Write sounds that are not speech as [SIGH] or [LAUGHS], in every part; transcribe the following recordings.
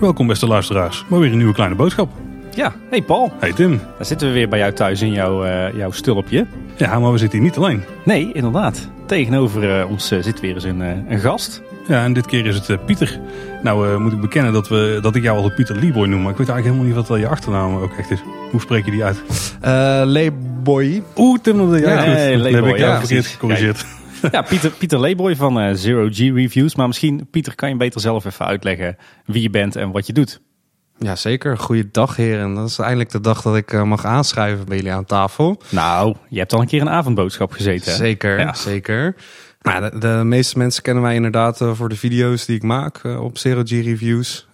Welkom beste luisteraars, maar weer een nieuwe kleine boodschap. Ja, hey Paul. Hey Tim. Dan zitten we weer bij jou thuis in jouw, uh, jouw stulpje. Ja, maar we zitten hier niet alleen. Nee, inderdaad. Tegenover uh, ons uh, zit weer eens een, een, gast. Ja, en dit keer is het Pieter. Nou moet ik bekennen dat, we, dat ik jou altijd Pieter Leeboy noem, maar ik weet eigenlijk helemaal niet wat je achternaam ook echt is. Hoe spreek je die uit? Leeboy. Oeh, Tim, dat ja. Nee, heb ik jou ja, verkeerd gecorrigeerd. Ja, Pieter, Pieter Leeboy van Zero G Reviews. Maar misschien, Pieter, kan je beter zelf even uitleggen wie je bent en wat je doet. Ja, zeker. Goeiedag heren. Dat is eindelijk de dag dat ik uh, mag aanschrijven bij jullie aan tafel. Nou, je hebt al een keer een avondboodschap gezeten. Hè? Zeker, ja. zeker. Nou, de, de, meeste mensen kennen mij inderdaad uh, voor de video's die ik maak uh, op Zero G Reviews.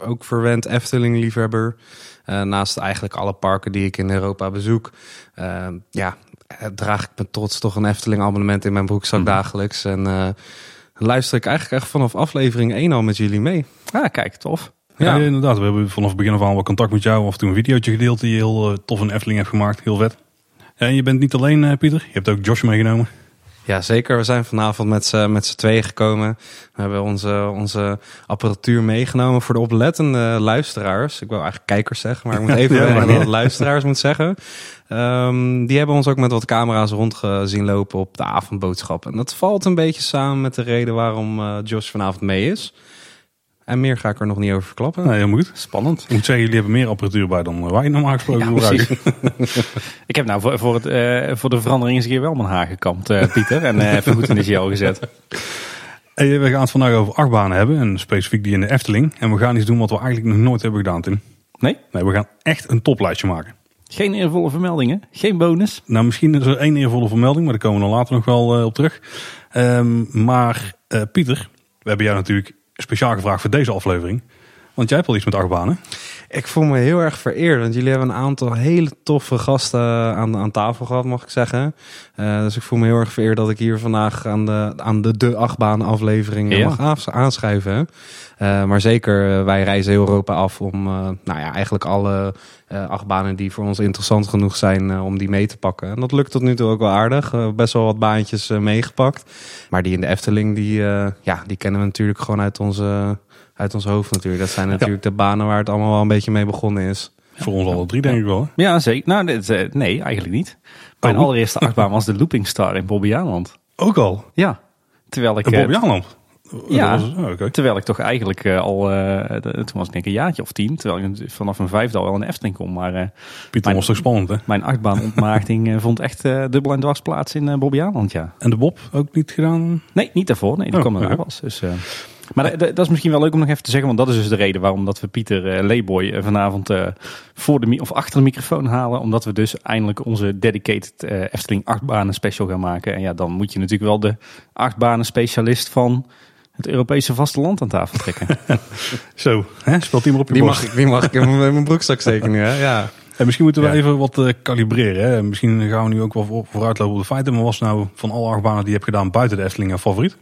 ook verwend Efteling-liefhebber. naast eigenlijk alle parken die ik in Europa bezoek. ja, draag ik met trots toch een Efteling-abonnement in mijn broekzak mm. dagelijks. En luister ik eigenlijk echt vanaf aflevering 1 al met jullie mee. Ah, kijk, tof. Ja, inderdaad. We hebben vanaf het begin af aan wel contact met jou. Of toen een videootje gedeeld die je heel uh, tof een Efteling hebt gemaakt. Heel vet. En je bent niet alleen, uh, Pieter. Je hebt ook Josh meegenomen. Ja, zeker. We zijn vanavond met z'n, met z'n tweeën gekomen. We hebben onze, onze apparatuur meegenomen voor de oplettende luisteraars. Ik wil eigenlijk kijkers zeggen, maar ik moet [LAUGHS] even ja, luisteraars moet zeggen. Um, die hebben ons ook met wat camera's rondgezien lopen op de avondboodschap. En dat valt een beetje samen met de reden waarom uh, Josh vanavond mee is. En meer ga ik er nog niet over verklappen. Nee, heel goed. Spannend. Ik moet zeggen, jullie hebben meer apparatuur bij dan wij normaal gesproken ja, [LAUGHS] ik heb nou voor, voor, het, uh, voor de verandering eens een keer wel mijn haar gekamd, uh, Pieter. en uh, even goed in de gel gezet. [LAUGHS] Hey, we gaan het vandaag over achtbanen hebben. En specifiek die in de Efteling. En we gaan iets doen wat we eigenlijk nog nooit hebben gedaan, Tim. Nee? Nee, we gaan echt een toplijstje maken. Geen eervolle vermeldingen? Geen bonus? Nou, misschien is er één eervolle vermelding, maar daar komen we dan later nog wel op terug. Um, maar Pieter, we hebben jou natuurlijk speciaal gevraagd voor deze aflevering. Want jij hebt al iets met achtbanen. Ik voel me heel erg vereerd, want jullie hebben een aantal hele toffe gasten aan, aan tafel gehad, mag ik zeggen. Uh, dus ik voel me heel erg vereerd dat ik hier vandaag aan de, aan de, de achtbaan aflevering ja. mag aanschrijven. Uh, maar zeker, wij reizen Europa af om nou ja, eigenlijk alle achtbanen die voor ons interessant genoeg zijn om die mee te pakken. En dat lukt tot nu toe ook wel aardig. best wel wat baantjes meegepakt. Maar die in de Efteling, die, ja, die kennen we natuurlijk gewoon uit onze uit ons hoofd natuurlijk. Dat zijn natuurlijk de banen waar het allemaal wel een beetje mee begonnen is. Voor ons alle drie denk ik wel. Ja, zeker. Nou, dit, eh, nee, eigenlijk niet. Mijn oh. allereerste achtbaan was de Looping Star in Bobbejaanland. Ook al? Ja. Terwijl ik... In Bobbejaanland? Ja, oh, terwijl ik toch eigenlijk uh, al, uh, toen was ik denk een jaartje of tien, terwijl ik vanaf een vijfde al wel een Efteling kom. Maar uh, Pieter was toch spannend hè? Mijn achtbaanontmaagding vond echt dubbel en dwars plaats in uh, Bobbejaanland, ja. En de Bob ook niet gedaan? Nee, niet daarvoor. Nee, die oh, kwam er okay. was. Dus, maar dat is misschien wel leuk om nog even te zeggen, want dat is dus de reden waarom dat we Pieter uh, Leeboy vanavond uh, voor de of achter de microfoon halen. Omdat we dus eindelijk onze dedicated uh, Efteling achtbanen special gaan maken. En ja, dan moet je natuurlijk wel de achtbanen specialist van het Europese vasteland aan tafel trekken. [LAUGHS] Zo, hè? speelt die maar op je die Mag ik, die mag ik in mijn broekzak steken nu, hè? Ja. En misschien moeten we even wat uh, kalibreren. Hè? Misschien gaan we nu ook wel vooruitlopen op de feiten. Maar was nou van alle achtbanen die je hebt gedaan buiten de Efteling een favoriet?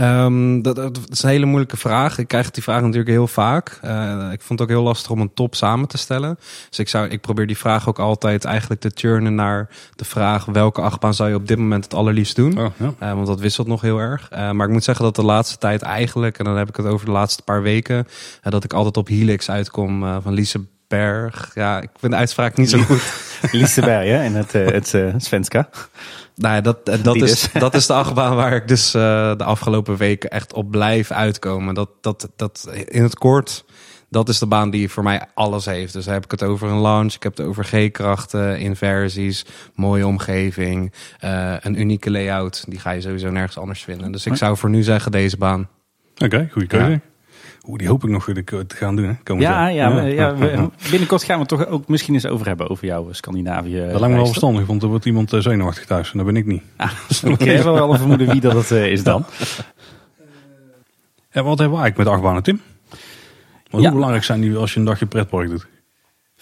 Um, dat, dat, is een hele moeilijke vraag. Ik krijg die vraag natuurlijk heel vaak. Uh, ik vond het ook heel lastig om een top samen te stellen. Dus ik, zou, ik probeer die vraag ook altijd eigenlijk te turnen naar de vraag... welke achtbaan zou je op dit moment het allerliefst doen? Oh, ja. uh, want dat wisselt nog heel erg. Uh, maar ik moet zeggen dat de laatste tijd eigenlijk... en dan heb ik het over de laatste paar weken... dat ik altijd op Helix uitkom van Lise Berg. Ja, ik vind de uitspraak niet zo goed. [LAUGHS] Liseberg, hè, in het, het Svenska. Nou, dat, dat, is, [LAUGHS] dat is de achtbaan waar ik dus uh, de afgelopen weken echt op blijf uitkomen. Dat, dat, dat in het kort, dat is de baan die voor mij alles heeft. Dus heb ik het over een launch, ik heb het over G-krachten, inversies, mooie omgeving, uh, een unieke layout. Die ga je sowieso nergens anders vinden. Dus ik zou voor nu zeggen deze baan. Oké, okay, goede keuze. Ja. Oeh, die hoop ik nog te gaan doen. Hè? Ja, ja, ja, [LAUGHS] ja, binnenkort gaan we het toch ook misschien eens over hebben over jouw Scandinavië. Dat lijkt me wel verstandig, want er wordt iemand eh, zenuwachtig thuis en dat ben ik niet. Ah, [LAUGHS] ik heb wel een vermoeden wie dat uh, is dan. Ja, wat hebben we eigenlijk met achtbanen, Tim? hoe belangrijk zijn die als je een dagje pretpark doet?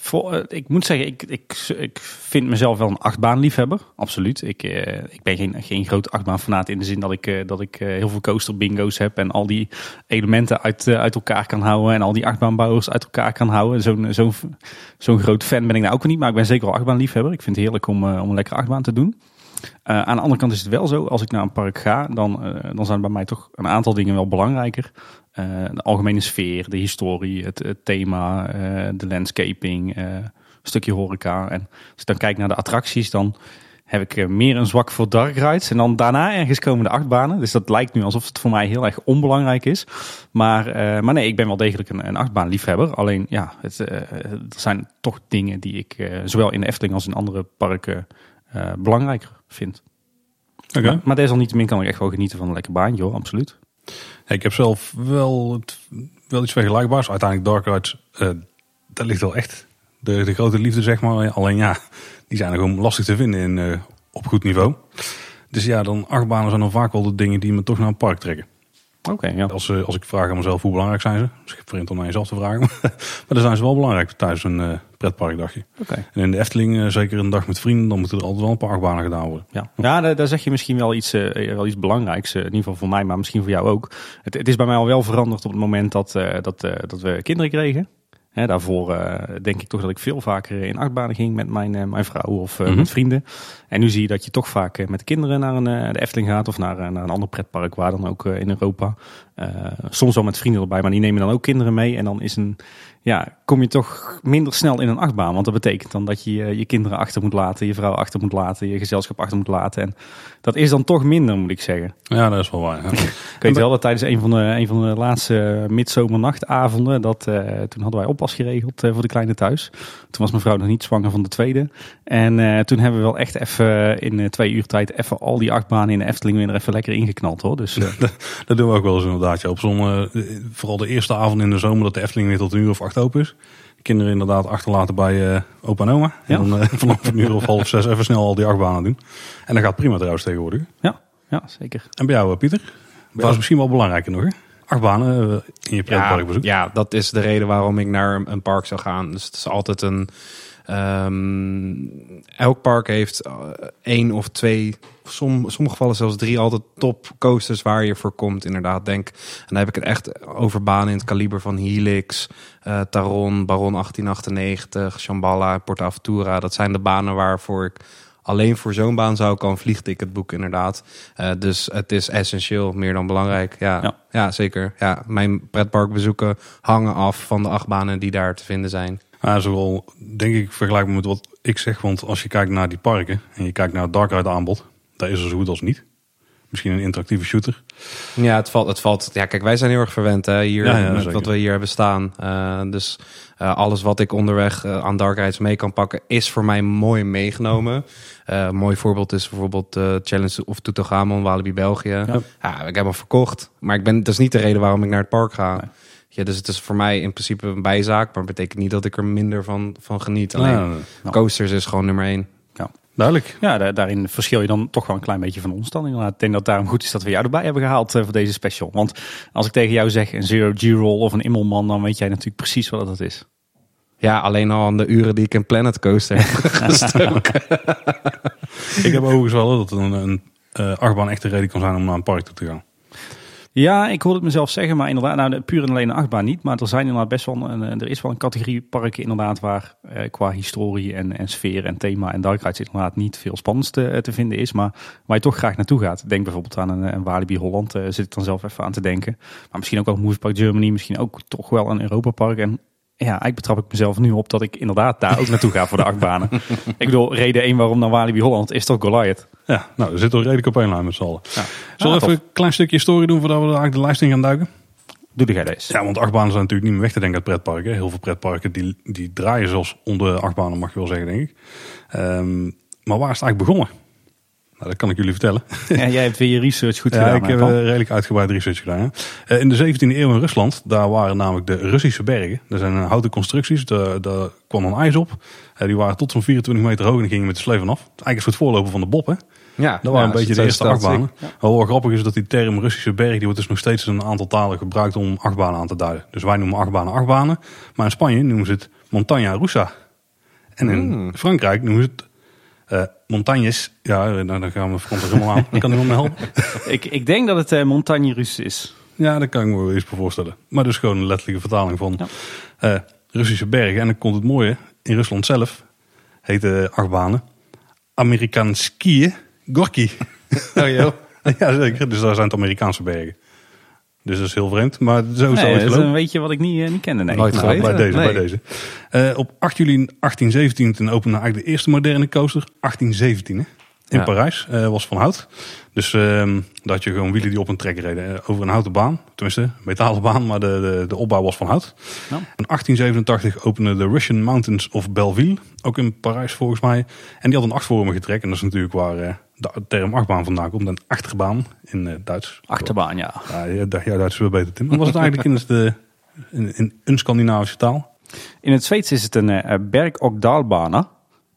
Voor, uh, ik moet zeggen, ik, ik, ik vind mezelf wel een achtbaanliefhebber. Absoluut. Ik, uh, ik ben geen, geen groot achtbaanfanaat in de zin dat ik, uh, dat ik heel veel coaster bingo's heb. En al die elementen uit, uit elkaar kan houden. En al die achtbaanbouwers uit elkaar kan houden. Zo'n zo'n zo'n groot fan ben ik nou ook niet. Maar ik ben zeker wel achtbaanliefhebber. Ik vind het heerlijk om, om een lekkere achtbaan te doen. Aan de andere kant is het wel zo, als ik naar een park ga, dan, dan zijn bij mij toch een aantal dingen wel belangrijker. de algemene sfeer, de historie, het, thema, de landscaping, een stukje horeca. En als ik dan kijk naar de attracties, dan heb ik eh, meer een zwak voor dark rides. En dan daarna ergens komen de achtbanen. Dus dat lijkt nu alsof het voor mij heel erg onbelangrijk is. Maar, maar nee, ik ben wel degelijk een, een achtbaanliefhebber. Alleen ja, het, er zijn toch dingen die ik zowel in Efteling als in andere parken belangrijker vind. Okay. Maar, maar desalniettemin kan ik echt wel genieten van een lekker baantje hoor, absoluut. Ik heb zelf wel, het, wel iets vergelijkbaars. Uiteindelijk Dark Rides, dat ligt wel echt de, de grote liefde zeg maar. Alleen ja, die zijn gewoon lastig te vinden in, uh, op goed niveau. Dus ja, dan achtbanen zijn dan vaak wel de dingen die me toch naar een park trekken. Oké, ja. Als, uh, als ik vraag aan mezelf hoe belangrijk zijn ze. Dus ik vreemd om naar jezelf te vragen. [LAUGHS] maar dan zijn ze wel belangrijk tijdens een pretparkdagje. Oké. En in de Efteling, zeker een dag met vrienden, dan moeten er altijd wel een paar achtbanen gedaan worden. Ja, ja daar, daar zeg je misschien wel iets, wel iets belangrijks. in ieder geval voor mij, maar misschien voor jou ook. Het, het, is bij mij al wel veranderd op het moment dat, dat, dat we kinderen kregen daarvoor denk ik toch dat ik veel vaker in achtbanen ging met mijn, mijn vrouw of mm -hmm. met vrienden. En nu zie je dat je toch vaak met de kinderen naar een, de Efteling gaat of naar, naar een ander pretpark, waar dan ook in Europa. soms wel met vrienden erbij, maar die nemen dan ook kinderen mee. En dan is een, ja, kom je toch minder snel in een achtbaan. Want dat betekent dan dat je je kinderen achter moet laten, je vrouw achter moet laten, je gezelschap achter moet laten. En dat is dan toch minder, moet ik zeggen. Ja, dat is wel waar. Ja. [LAUGHS] ik weet wel dat tijdens een van de, een van de laatste midzomernachtavonden, dat, uh, toen hadden wij oppas geregeld uh, voor de kleine thuis. Toen was mijn vrouw nog niet zwanger van de tweede. En uh, toen hebben we wel echt even in twee uur tijd even al die achtbanen in de Efteling weer even lekker ingeknald hoor. Dus, [LAUGHS] dat doen we ook wel eens inderdaad. Ja. Op zo'n, vooral de eerste avond in de zomer dat de Efteling weer tot een uur of acht open is kinderen inderdaad achterlaten bij uh, opa en oma. Ja. En dan uh, [LAUGHS] vanaf een uur of half zes even snel al die achtbanen doen. En dat gaat prima trouwens tegenwoordig. Ja, ja zeker. En bij jou Pieter? Dat is misschien wel belangrijker nog hè? Achtbanen uh, in je pretparkbezoek. Ja, ja, dat is de reden waarom ik naar een park zou gaan. Dus het is altijd een... Um, elk park heeft één of twee, som, sommige gevallen zelfs drie, altijd top coasters waar je voor komt. Inderdaad, denk. En dan heb ik het echt over banen in het kaliber van Helix, uh, Taron, Baron 1898, Shambhala, Porta Aventura. Dat zijn de banen waarvoor ik alleen voor zo'n baan zou ik al een vliegticket boeken, inderdaad. Uh, dus het is essentieel, meer dan belangrijk. Ja, ja. ja zeker. Ja, mijn pretparkbezoeken hangen af van de acht banen die daar te vinden zijn. Zowel denk ik vergelijkbaar met wat ik zeg. Want als je kijkt naar die parken en je kijkt naar het dark ride aanbod, daar is er zo goed als niet. Misschien een interactieve shooter. Ja, het valt. Het valt ja, kijk, wij zijn heel erg verwend hè, hier, ja, ja, met wat we hier hebben staan. Uh, dus uh, alles wat ik onderweg uh, aan dark rides mee kan pakken, is voor mij mooi meegenomen. een mooi voorbeeld is bijvoorbeeld de Challenge of Toetogamon, Walibi België. Ja. ja. ik heb hem verkocht. Maar ik ben, dat is niet de reden waarom ik naar het park ga. Nee. Ja, dus het is voor mij in principe een bijzaak, maar betekent niet dat ik er minder van, van geniet. Alleen ja. coasters is gewoon nummer één. Ja. Duidelijk. Ja, da- daarin verschil je dan toch wel een klein beetje van ons dan. Inderdaad. Ik denk dat daarom goed is dat we jou erbij hebben gehaald uh, voor deze special. Want als ik tegen jou zeg een Zero G-roll of een Immelman, dan weet jij natuurlijk precies wat dat is. Ja, alleen al aan de uren die ik in Planet Coaster heb [LAUGHS] gestoken. ik heb overigens wel dat een, een uh, achtbaan echt een reden kan zijn om naar een park toe te gaan. Ja, ik hoorde het mezelf zeggen, maar inderdaad, nou, puur en alleen een achtbaan niet. Maar er zijn inderdaad best wel een, er is wel een categorie parken inderdaad waar eh, qua historie en, en sfeer en thema en dark inderdaad niet veel spannends te, te vinden is. Maar waar je toch graag naartoe gaat. Denk bijvoorbeeld aan een, een Walibi Holland, uh, zit ik dan zelf even aan te denken. Maar misschien ook wel Park Germany, misschien ook toch wel een Europa Park. En ja, eigenlijk betrap ik mezelf nu op dat ik inderdaad daar ook naartoe ga voor de achtbanen. [LAUGHS] ik bedoel, reden 1 waarom naar Walibi Holland is toch Goliath. Ja, nou, we zitten al redelijk op één lijn met z'n allen. Ja. Zullen we even een klein stukje historie doen voordat we eigenlijk de lijst in gaan duiken? Doe jij deze. Ja, want achtbanen zijn natuurlijk niet meer weg te denken uit pretparken. Heel veel pretparken die, die draaien zelfs onder de achtbanen, mag je wel zeggen, denk ik. Ehm, maar waar is het eigenlijk begonnen? Nou, dat kan ik jullie vertellen. [LAUGHS] Ja, jij hebt weer je research goed Ja, gedaan. ik heb Paul? eh, redelijk uitgebreid research gedaan. hè. Eh, in de 17e eeuw in Rusland, daar waren namelijk de Russische bergen. Dat zijn eh, houten constructies, daar, kwam dan ijs op. Die waren tot zo'n 24 meter hoog en gingen met de sleef vanaf. Eigenlijk een soort voorloper van de Bob, hè? Ja, Dat waren ja, een beetje de eerste achtbanen. zich. Wel grappig is dat die term Russische berg, die wordt dus nog steeds in een aantal talen gebruikt om achtbanen aan te duiden. Dus wij noemen achtbanen achtbanen, maar in Spanje noemen ze het montaña russa. En in Hmm. Frankrijk noemen ze het montagnes. Ja, nou, dan gaan we er helemaal aan. Dan kan iemand me helpen. [LAUGHS] ik, ik denk dat het eh, Montagne Russe is. Ja, dat kan ik me wel eens voorstellen. Maar dus gewoon een letterlijke vertaling van Ja. eh, Russische bergen. En dan komt het mooie, in Rusland zelf heet de achtbanen Amerikaanskië Gorky. [LAUGHS] Oh joh. [LAUGHS] ja, zeker. Dus daar zijn het Amerikaanse bergen. Dus dat is heel vreemd. Maar zo is het Nee, is gelopen. een weetje wat ik niet, eh, niet kende. Nee. Nooit Nou, geweten. bij deze, Nee. bij deze. Eh, op 8 juli 1817 toen opende eigenlijk de eerste moderne coaster. 1817 hè? In Ja. Parijs. eh, was van hout. Dus ehm dat je gewoon wielen die op een trek reden. eh, over een houten baan. Tenminste, een metalen [LAUGHS] baan. Maar de, de, de opbouw was van hout. Nou. In 1887 opende de Russian Mountains of Belleville. Ook in Parijs volgens mij. En die had een achtvormige trek. En dat is natuurlijk waar eh, de term achtbaan vandaan komt. Een achterbaan in Duits. Achterbaan, ja. Ja, ja, ja, Duits is wel beter, Tim. Maar was het eigenlijk in, de, in, in een Scandinavische taal? In het Zweeds is het een berg- dalbana.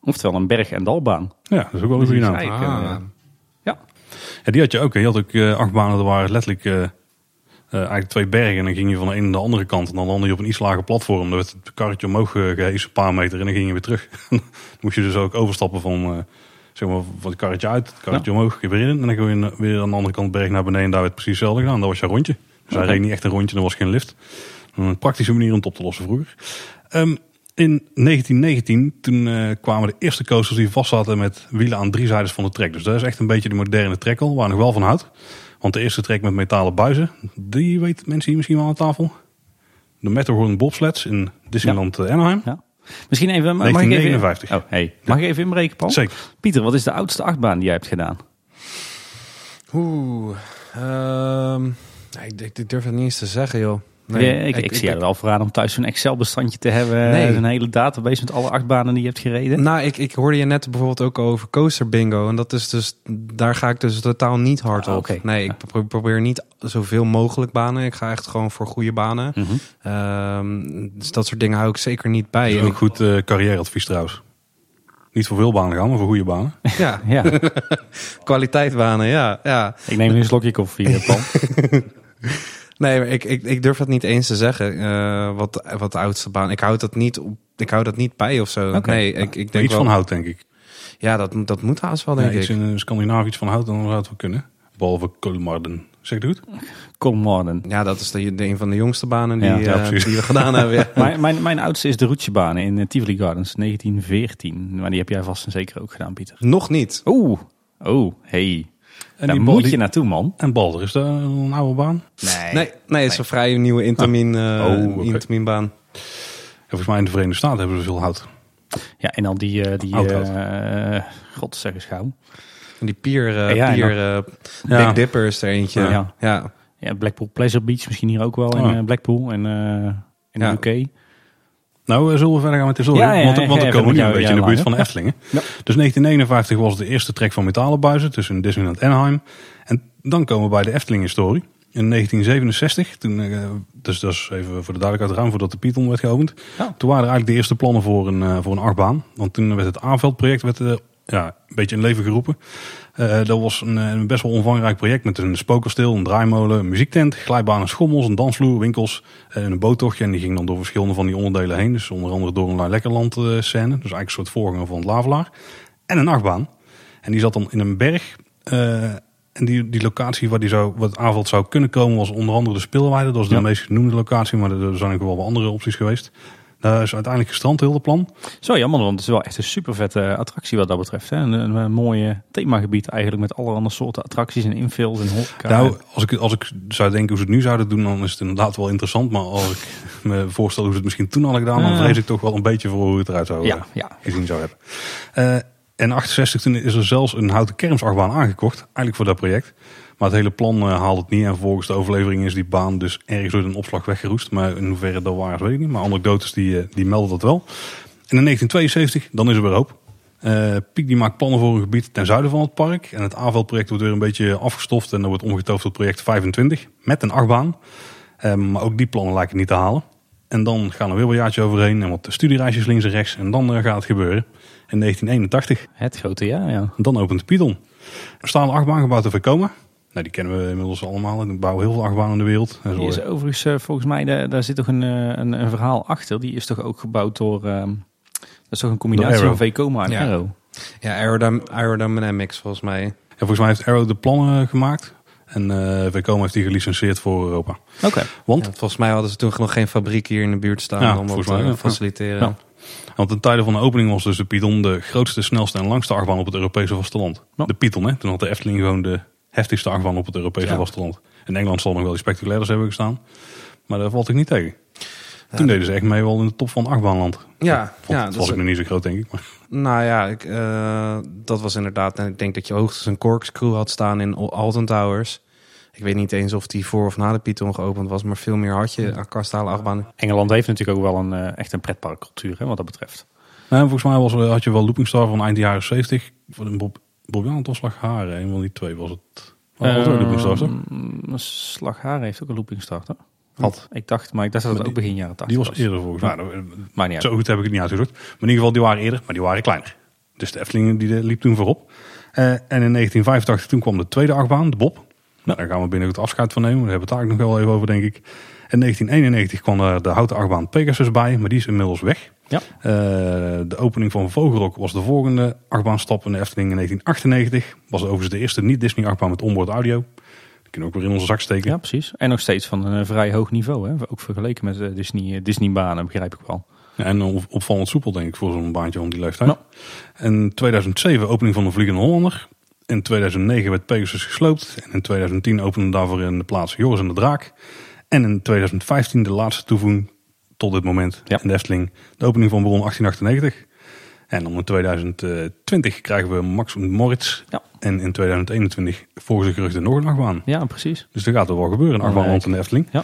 Oftewel een berg- en dalbaan. Ja, dat is ook wel een goede Dus naam. die is Ah. eh, ja. Ja, die had je ook. Je had ook eh, achtbanen, er waren letterlijk eh, eh, eigenlijk twee bergen. En dan ging je van de ene naar de andere kant. En dan landde je op een iets lager platform. Dan werd het karretje omhoog eh, gehesen, een paar meter. En dan ging je weer terug. [LAUGHS] dan moest je dus ook overstappen van, eh, zeg maar, van het karretje uit, het karretje omhoog, weer in. En dan ging je weer aan de andere kant berg naar beneden. En daar werd precies hetzelfde gedaan. Dat was je rondje. Dus hij reed niet echt een rondje, er was geen lift. Een praktische manier om het op te lossen vroeger. Ehm, in 1919, toen eh, kwamen de eerste coasters die vast zaten met wielen aan drie zijdes van de trek. Dus dat is echt een beetje de moderne trekkel, waar nog wel van houdt. Want de eerste trek met metalen buizen, die weten mensen hier misschien wel aan tafel. De Matterhorn bobsleds in Disneyland eh, Anaheim. ja. Misschien even... Mag ik 1959. Even, oh, hey. Mag ik even inbreken, Paul? Zeker. Pieter, wat is de oudste achtbaan die jij hebt gedaan? Oeh. ehm, ik, ik, ik durf het niet eens te zeggen, joh. Ja, ik, ik, zie jou er al voor aan om thuis zo'n Excel-bestandje te hebben. Nee. Een hele database met alle achtbanen die je hebt gereden. Nou, ik, ik hoorde je net bijvoorbeeld ook over coaster bingo. En dat is dus, daar ga ik dus totaal niet hard Ah, op. Nee, ik pro- probeer niet zoveel mogelijk banen. Ik ga echt gewoon voor goede banen. Mhm. Ehm, dus dat soort dingen hou ik zeker niet bij. Dat is En ook ik- goed eh, carrièreadvies trouwens. Niet voor veel banen gaan, maar voor goede banen. [LAUGHS] ja, Ja, [LAUGHS] kwaliteitbanen, ja. ja. ik neem nu een slokje koffie, eh, Paul. [LAUGHS] Nee, maar ik, ik, ik durf dat niet eens te zeggen. eh, wat, wat de oudste baan. Ik hou dat niet, op, ik hou dat niet bij of zo. Nee, ik, ik Maar denk iets wel, van hout, denk ik. Ja, dat, dat moet haast wel, Ja, denk iets ik. in eh, Scandinavië iets van hout, dan zou het wel kunnen. Behalve Kolmarden. Zeg het goed? Kolmarden. Ja, dat is de, de- een van de jongste banen die, Ja. Ja, eh, die we gedaan hebben. Ja. [LAUGHS] Mijn, mijn, mijn oudste is de Roetjebanen in Tivoli Gardens, 1914. Maar die heb jij vast en zeker ook gedaan, Pieter. Nog niet. Oeh, oh, hey. En Daar die moet die- je naartoe, man. En Balder, is dat een oude baan? Nee. Nee, nee, het is een vrij nieuwe intermin, eh Oh, oké. interminbaan. Ja, volgens mij in de Verenigde Staten hebben ze veel hout. Ja, en dan die, eh, die eh, god zeg eens gauw. En die pier, eh Ja, en pier eh, Ja. Big Dipper is er eentje. Ja. Ja. ja. Ja, Blackpool Pleasure Beach misschien hier ook wel in Oh. Blackpool en eh, in Ja. de UK. Nou, eh, zullen we verder gaan met de historie? Ja, ja, want ja, want ja, we komen nu jou- een beetje in de buurt van de Eftelingen. Dus 1959 was het de eerste trek van metalen buizen tussen Disneyland en Anaheim. En dan komen we bij de Efteling-historie. In 1967, toen, eh, dus dat is even voor de duidelijkheid ruim voordat de Python werd geopend. Toen waren er eigenlijk de eerste plannen voor een, eh, voor een achtbaan. Want toen werd het A-veldproject werd, ja, een beetje in leven geroepen. Eh, dat was een, eh, een best wel omvangrijk project met een spokerstil, een draaimolen, een muziektent, glijbanen, schommels, een dansvloer, winkels eh, en een boottochtje. En die ging dan door verschillende van die onderdelen heen. Dus onder andere door een La Lekkerland scène. Dus eigenlijk een soort voorganger van het Lavelaar. En een achtbaan. En die zat dan in een berg. en die, die locatie waar, die zou, het aanveld zou kunnen komen was onder andere de Spilweide. Dat was de Ja. meest genoemde locatie, maar er zijn ook wel wat andere opties geweest. Daar is uiteindelijk gestrand, heel de plan. Zo jammer, want het is wel echt een super vette attractie wat dat betreft. Hè? Een, een, een mooie themagebied eigenlijk met allerhande soorten attracties en infills en horeca. Nou, als ik, als ik zou denken hoe ze het nu zouden doen, dan is het inderdaad wel interessant. Maar als ik [LAUGHS] me voorstel hoe ze het misschien toen hadden gedaan, dan vrees ik toch wel een beetje voor hoe het eruit zou ja, eh, ja. gezien zou hebben. Eh, en 68 toen is er zelfs een houten kermsachtbaan aangekocht, eigenlijk voor dat project. Maar het hele plan eh, haalde het niet. En volgens de overlevering is die baan dus ergens door een opslag weggeroest. Maar in hoeverre dat waar is, weet ik niet. Maar anekdotes die, eh, die melden dat wel. En in 1972, dan is er weer hoop. Eh, Piek die maakt plannen voor een gebied ten zuiden van het park. En het aanveldproject wordt weer een beetje afgestoft. En dan wordt omgetoverd tot project 25. Met een achtbaan. Eh, maar ook die plannen lijken niet te halen. En dan gaan er weer een jaartje overheen. En wat studiereisjes links en rechts. En dan gaat het gebeuren. In 1981. Het grote ja, ja. Dan opent Python. Er staan achtbaan gebouwd in Vekoma. Nou, die kennen we inmiddels allemaal. Er bouwen heel veel achtbanen in de wereld. En zo- Die is overigens, eh, volgens mij, daar, daar zit toch een, eh, een, een verhaal achter. Die is toch ook gebouwd door, ehm, dat is toch een combinatie van. Vekoma en Ja. Arrow. Ja, aerodym aerodynamics volgens mij. Ja, volgens mij heeft Arrow de plannen eh, gemaakt. En eh Vekoma heeft die gelicenseerd voor Europa. Oké. Want Ja, volgens mij hadden ze toen nog geen fabriek hier in de buurt staan Ja, om dat te faciliteren. Ja. Want ten tijde van de opening was dus de Python de grootste, snelste en langste achtbaan op het Europese vasteland. Ja. De Python, hè. Toen had de Efteling gewoon de heftigste achtbaan op het Europese Ja. vasteland. In Engeland zal nog wel die spectaculairders hebben gestaan. Maar daar valt ik niet tegen. Toen deden ze echt mee wel in de top van achtbaanland. Ja, Vond, ja, dat was ik nog niet zo groot, denk ik. Maar Nou ja, ik, eh, dat was inderdaad. En ik denk dat je hoogstens een corkscrew had staan in Alton Towers. Ik weet niet eens of die voor of na de Python geopend was, maar veel meer had je aan kastalen achtbanen. Engeland heeft natuurlijk ook wel een, eh, echt een pretparkcultuur hè, wat dat betreft. Nou, volgens mij was, er- had je wel Looping Star van eind jaren 70. Voor een Bob, Bob Jan of Slag Haren. Een van die twee was het. Oh, het ook Looping toch? Ehm, Slagharen heeft ook een looping start. Hè? Had. Ik dacht, maar ik dacht dat het ook begin jaren 80 Die was eerder volgens mij. Nou, Maar niet uit. Zo goed heb ik het niet uitgezocht. Maar in ieder geval, die waren eerder, maar die waren kleiner. Dus de Efteling die liep toen voorop. Eh, en in 1985 toen kwam de tweede achtbaan, de Bob. Nou, daar gaan we binnen het afscheid van nemen. Daar hebben we het eigenlijk nog wel even over, denk ik. In 1991 kwam er de houten achtbaan Pegasus bij, maar die is inmiddels weg. Ja. Eh, de opening van Vogelrok was de volgende achtbaanstap in de Efteling in 1998. Was overigens de eerste niet-Disney achtbaan met onboard audio. Die kunnen we ook weer in onze zak steken. Ja, precies. En nog steeds van een eh, vrij hoog niveau. Hè? Ook vergeleken met eh, Disney, Disney banen, begrijp ik wel. Ja, en op- opvallend soepel, denk ik, voor zo'n baantje om die leeftijd. Ja. En 2007 opening van de Vliegende Hollander. In 2009 werd Pegasus gesloopt. En in 2010 opende daarvoor in de plaats Joris en de Draak. En in 2015 de laatste toevoeging tot dit moment Ja. in de Efteling. De opening van Bron 1898. En dan in 2020 krijgen we Max en Moritz. Ja. En in 2021 volgens de geruchten nog een achtbaan. Ja, precies. Dus er gaat er wel gebeuren, een achtbaan rond in de Efteling. Ja.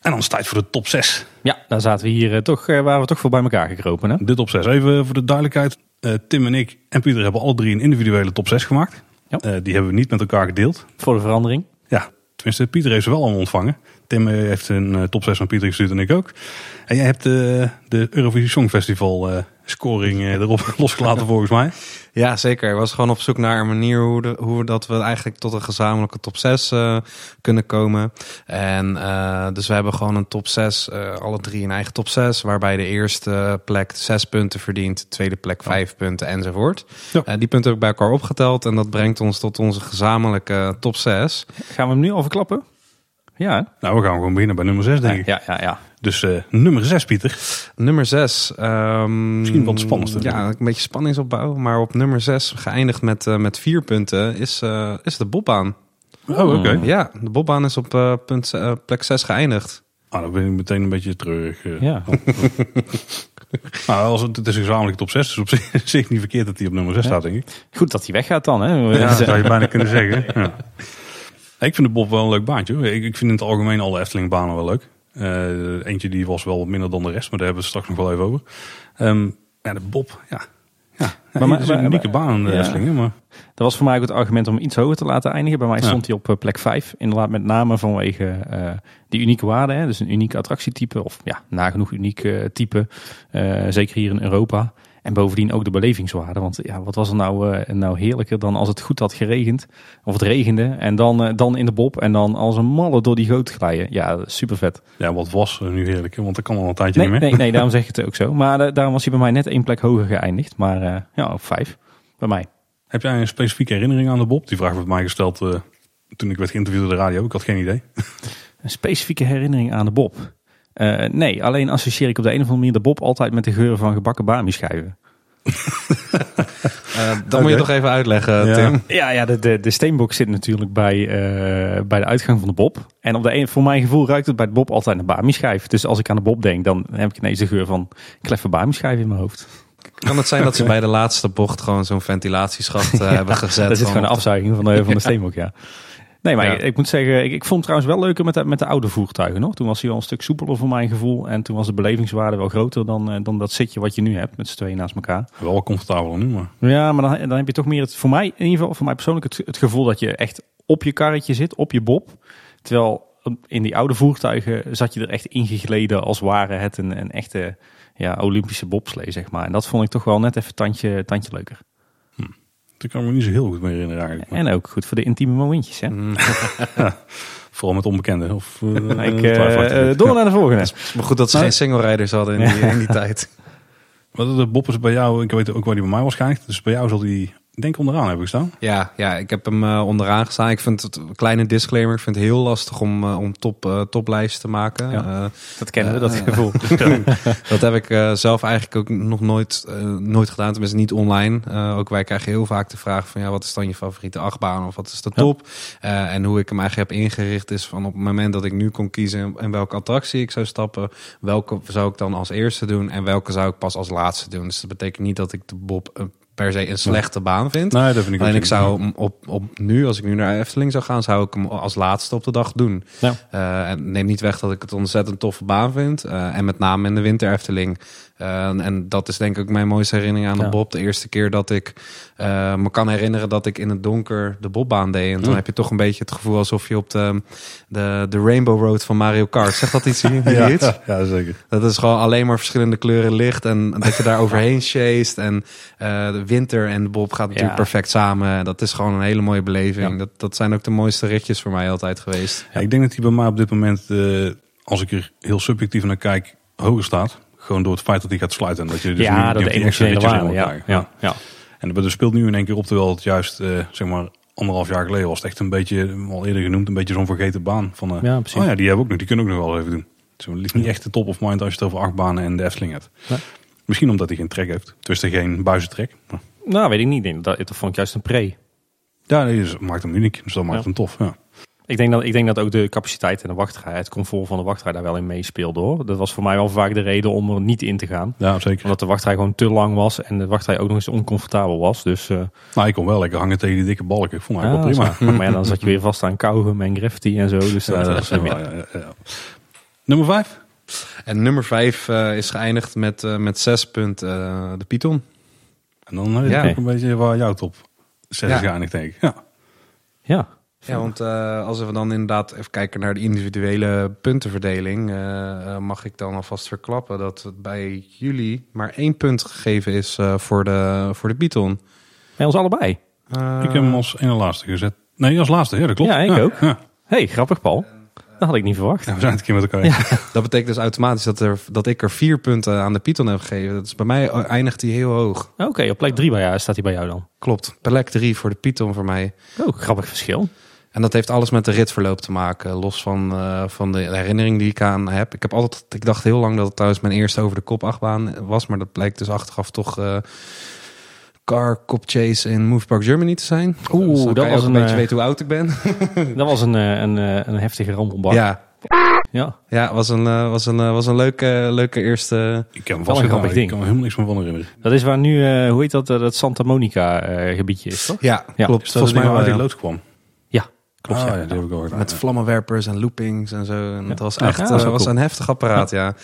En dan is het tijd voor de top 6. Ja, daar zaten we hier eh, toch, eh, waren we toch voor bij elkaar gekropen. Hè? De top 6. Even voor de duidelijkheid. Eh, Tim en ik en Pieter hebben alle drie een individuele top 6 gemaakt. Ja. Die hebben we niet met elkaar gedeeld. Voor de verandering. Ja, tenminste, Pieter heeft ze wel allemaal ontvangen. Tim eh, heeft een eh, top 6 van Pieter gestuurd en ik ook. En jij hebt eh, de Eurovisie Songfestival eh, scoring eh, erop [LAUGHS] losgelaten volgens mij. Ja, zeker. Ik was gewoon op zoek naar een manier hoe, de, hoe dat we eigenlijk tot een gezamenlijke top 6 eh, kunnen komen. En eh, dus we hebben gewoon een top 6, eh, alle drie een eigen top 6, waarbij de eerste plek 6 punten verdient, de tweede plek 5 punten enzovoort. Ja. Eh, die punten heb ik bij elkaar opgeteld en dat brengt ons tot onze gezamenlijke top 6. Gaan we hem nu al verklappen? Ja, hè? Nou, we gaan gewoon beginnen bij nummer 6 denk ik. ja, ja, ja. Dus eh, nummer 6 Pieter. Nummer 6. Misschien wel het spannendste. Ja, een beetje spanningsopbouw. Maar op nummer 6, geëindigd met, eh, met vier punten, is, eh, is de bobbaan. Oh, oké. Ja, de bobbaan is op eh, punt, eh, plek 6 geëindigd. Ah, dan ben ik meteen een beetje treurig. eh. Ja. [LAUGHS] Nou, als het, het is een gezamenlijke top 6, dus op zich, [LAUGHS] zich niet verkeerd dat hij op nummer 6 staat, denk ik. Goed dat hij weggaat dan. Hè? Ja, dat zou je bijna kunnen zeggen. Ja. [LAUGHS] Ik vind de Bob wel een leuk baantje. Ik, ik vind in het algemeen alle Efteling-banen wel leuk. Eh, eentje die was wel minder dan de rest, maar daar hebben we het straks nog wel even over. Ehm, ja, de Bob, ja. Ja, Maar- het is een unieke baan in de ja. Efteling. Maar Dat was voor mij ook het argument om iets hoger te laten eindigen. Bij mij Ja. stond hij op eh, plek 5. Inderdaad met name vanwege eh, die unieke waarde. Hè? Dus een unieke attractietype. Of ja, nagenoeg uniek eh, type. Eh, zeker hier in Europa. En bovendien ook de belevingswaarde. Want ja, wat was er nou, eh, nou heerlijker dan als het goed had geregend. Of het regende. En dan, eh, dan in de bob. En dan als een malle door die goot glijden. Ja, super vet. ja, wat was er nu heerlijk, want dat kan al een tijdje Nee, niet meer. nee, nee, daarom [LAUGHS] zeg ik het ook zo. Maar eh, daarom was hij bij mij net één plek hoger geëindigd. Maar ja, op vijf. Bij mij. Heb jij een specifieke herinnering aan de Bob? Die vraag werd mij gesteld toen ik werd geïnterviewd op de radio. Ik had geen idee. Een specifieke herinnering aan de Bob? Eh, nee, alleen associeer ik op de een of andere manier de Bob altijd met de geur van gebakken bami schijven. [LAUGHS] Eh, dat moet je toch even uitleggen, Ja. Tim. Ja, ja de, de, de steenbok zit natuurlijk bij, eh, bij de uitgang van de Bob. En op de een, voor mijn gevoel ruikt het bij de Bob altijd naar bami schijf. Dus als ik aan de Bob denk, dan heb ik ineens de geur van kleffe bami schijf in mijn hoofd. Kan het zijn dat ze bij de laatste bocht gewoon zo'n ventilatieschacht [LAUGHS] hebben gezet? Dat is gewoon een afzuiging van de, van de steenbok, ja. [LAUGHS] Nee, maar Ja. ik, ik moet zeggen, ik, ik vond het trouwens wel leuker met de, met de oude voertuigen nog. Toen was hij wel een stuk soepeler voor mijn gevoel. En toen was de belevingswaarde wel groter dan, eh, dan dat zitje wat je nu hebt met z'n tweeën naast elkaar. Wel comfortabel nu, maar Ja, maar dan, dan heb je toch meer het, voor mij in ieder geval, voor mij persoonlijk, het, het gevoel dat je echt op je karretje zit, op je bob. Terwijl in die oude voertuigen zat je er echt ingegleden als ware het een, een echte ja, Olympische bobslee, zeg maar. En dat vond ik toch wel net even tandje, tandje leuker. Dat kan ik me niet zo heel goed meer herinneren eigenlijk. Maar En ook goed voor de intieme momentjes, hè. Mm, [LAUGHS] Vooral met onbekenden. Of, eh, Maar ik, eh, eh, door naar de volgende. Maar goed dat ze geen single riders hadden in die, [LAUGHS] in die tijd. Wat de Bob is bij jou, ik weet ook waar die bij mij was geëindigd. Dus bij jou zal die denk onderaan hebben gestaan. Ja, ja, ik heb hem uh, onderaan gestaan. Ik vind het een kleine disclaimer. Ik vind het heel lastig om, uh, om top, uh, toplijsten te maken. Ja, dat kennen we, dat gevoel. [LAUGHS] dat heb ik zelf eigenlijk ook nog nooit, nooit gedaan. Tenminste niet online. ook wij krijgen heel vaak de vraag van ja, wat is dan je favoriete achtbaan of wat is de top? Ja. en hoe ik hem eigenlijk heb ingericht is van op het moment dat ik nu kon kiezen en welke attractie ik zou stappen, welke zou ik dan als eerste doen en welke zou ik pas als laatste doen. Dus dat betekent niet dat ik de Bob per se een slechte baan vind. Nee, dat vind ik Alleen ik zou hem op, op nu, als ik nu naar Efteling zou gaan, zou ik hem als laatste op de dag doen. Ja. Uh, en neem niet weg dat ik het ontzettend toffe baan vind. Uh, en met name in de winter Efteling uh, en dat is denk ik mijn mooiste herinnering aan de Bob. De eerste keer dat ik uh, me kan herinneren dat ik in het donker de Bobbaan deed. En toen heb je toch een beetje het gevoel alsof je op de, de, de Rainbow Road van Mario Kart. Zegt dat iets hier? [LAUGHS] ja, ja, ja, zeker. Dat is gewoon alleen maar verschillende kleuren licht. En dat je daar [LAUGHS] overheen chased. En uh, de winter en de Bob gaat natuurlijk perfect samen. Dat is gewoon een hele mooie beleving. Dat, dat zijn ook de mooiste ritjes voor mij altijd geweest. Ja, ik denk dat hij bij mij op dit moment, als ik er heel subjectief naar kijk, hoger staat. Gewoon door het feit dat hij gaat sluiten. Dat je dus ja, dat de emotionele waarde. Ja, ja, ja. En dat speelt nu in één keer op, terwijl het juist, uh, zeg maar, anderhalf jaar geleden was het echt een beetje, al eerder genoemd, een beetje zo'n vergeten baan. Van, uh, ja, precies. Oh ja, die hebben ook nog, die kunnen ook nog wel even doen. Het is niet echt de top of mind als je het over acht banen en de Efteling hebt. Ja. Misschien omdat hij geen trek heeft. Tussen geen buizentrek. Maar... Nou, weet ik niet. Dat, dat vond ik juist een pre. Ja, dat maakt hem uniek. Dus dat maakt hem tof. Ja. Ik denk, dat, ik denk dat ook de capaciteit en de wachtrij, het comfort van de wachtrij daar wel in meespeelde hoor. Dat was voor mij wel vaak de reden om er niet in te gaan. Ja, zeker. Omdat de wachtrij gewoon te lang was en de wachtrij ook nog eens oncomfortabel was. Dus, uh... Nou, ik kon wel lekker hangen tegen die dikke balken. Ik vond het eigenlijk wel prima. Maar ja, dan zat je weer vast aan kauwgum en graffiti en zo. Dus dat, dat, is ja, ja, Nummer vijf? En nummer vijf uh, is geëindigd met, uh, met zes punten de Python. En dan ja. ook een beetje waar jouw top zes ja. geëindigd denk ik. Ja. Ja. Ja, want uh, als we dan inderdaad even kijken naar de individuele puntenverdeling, uh, mag ik dan alvast verklappen dat bij jullie maar één punt gegeven is uh, voor de, voor de Python. Bij ons allebei? ik heb hem als ene laatste gezet. Nee, als laatste, ja, dat klopt. Ja, ik ook. Ja. hey, grappig Paul. Dat had ik niet verwacht. Ja, we zijn het een keer met elkaar. Ja. Dat betekent dus automatisch dat, er, dat ik er vier punten aan de Python heb gegeven. Dat is bij mij eindigt hij heel hoog. Oké, op plek drie bij jou staat hij bij jou dan? Klopt, plek drie voor de Python voor mij. Oh, grappig verschil. En dat heeft alles met de ritverloop te maken. Los van, uh, van de herinnering die ik aan heb. Ik heb altijd, ik dacht heel lang dat het trouwens mijn eerste over de kop achtbaan was. Maar dat blijkt dus achteraf toch uh, Car Cop Chase in Move Park Germany te zijn. Oeh, dus dat was een, beetje uh, weten hoe oud ik ben. [LAUGHS] dat was een, een, een heftige rammelbak. Ja. Ja, ja was, een, was, een, was een leuke, leuke eerste... Ik kan, was een grappig ding. ik kan me helemaal niks van herinneren. Dat is waar nu, hoe heet dat, dat Santa Monica gebiedje is, toch? Ja, ja. klopt. Volgens mij waar die lood kwam. Klopt, oh, ja. ja, die heb ik gehoord. Met vlammenwerpers en loopings en zo. En dat was echt was een heftig apparaat, ja.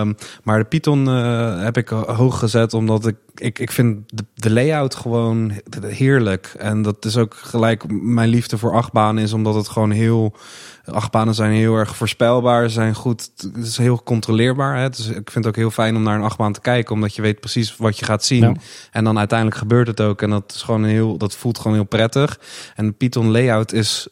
Um, maar de Python uh, heb ik hoog gezet omdat ik, ik, ik vind de, de, layout gewoon heerlijk. En dat is ook gelijk mijn liefde voor achtbanen is omdat het gewoon heel achtbanen zijn heel erg voorspelbaar, zijn goed, het is heel controleerbaar. Hè? Dus ik vind het ook heel fijn om naar een achtbaan te kijken, omdat je weet precies wat je gaat zien. En dan uiteindelijk gebeurt het ook. En dat is gewoon heel, dat voelt gewoon heel prettig. En de Python layout is,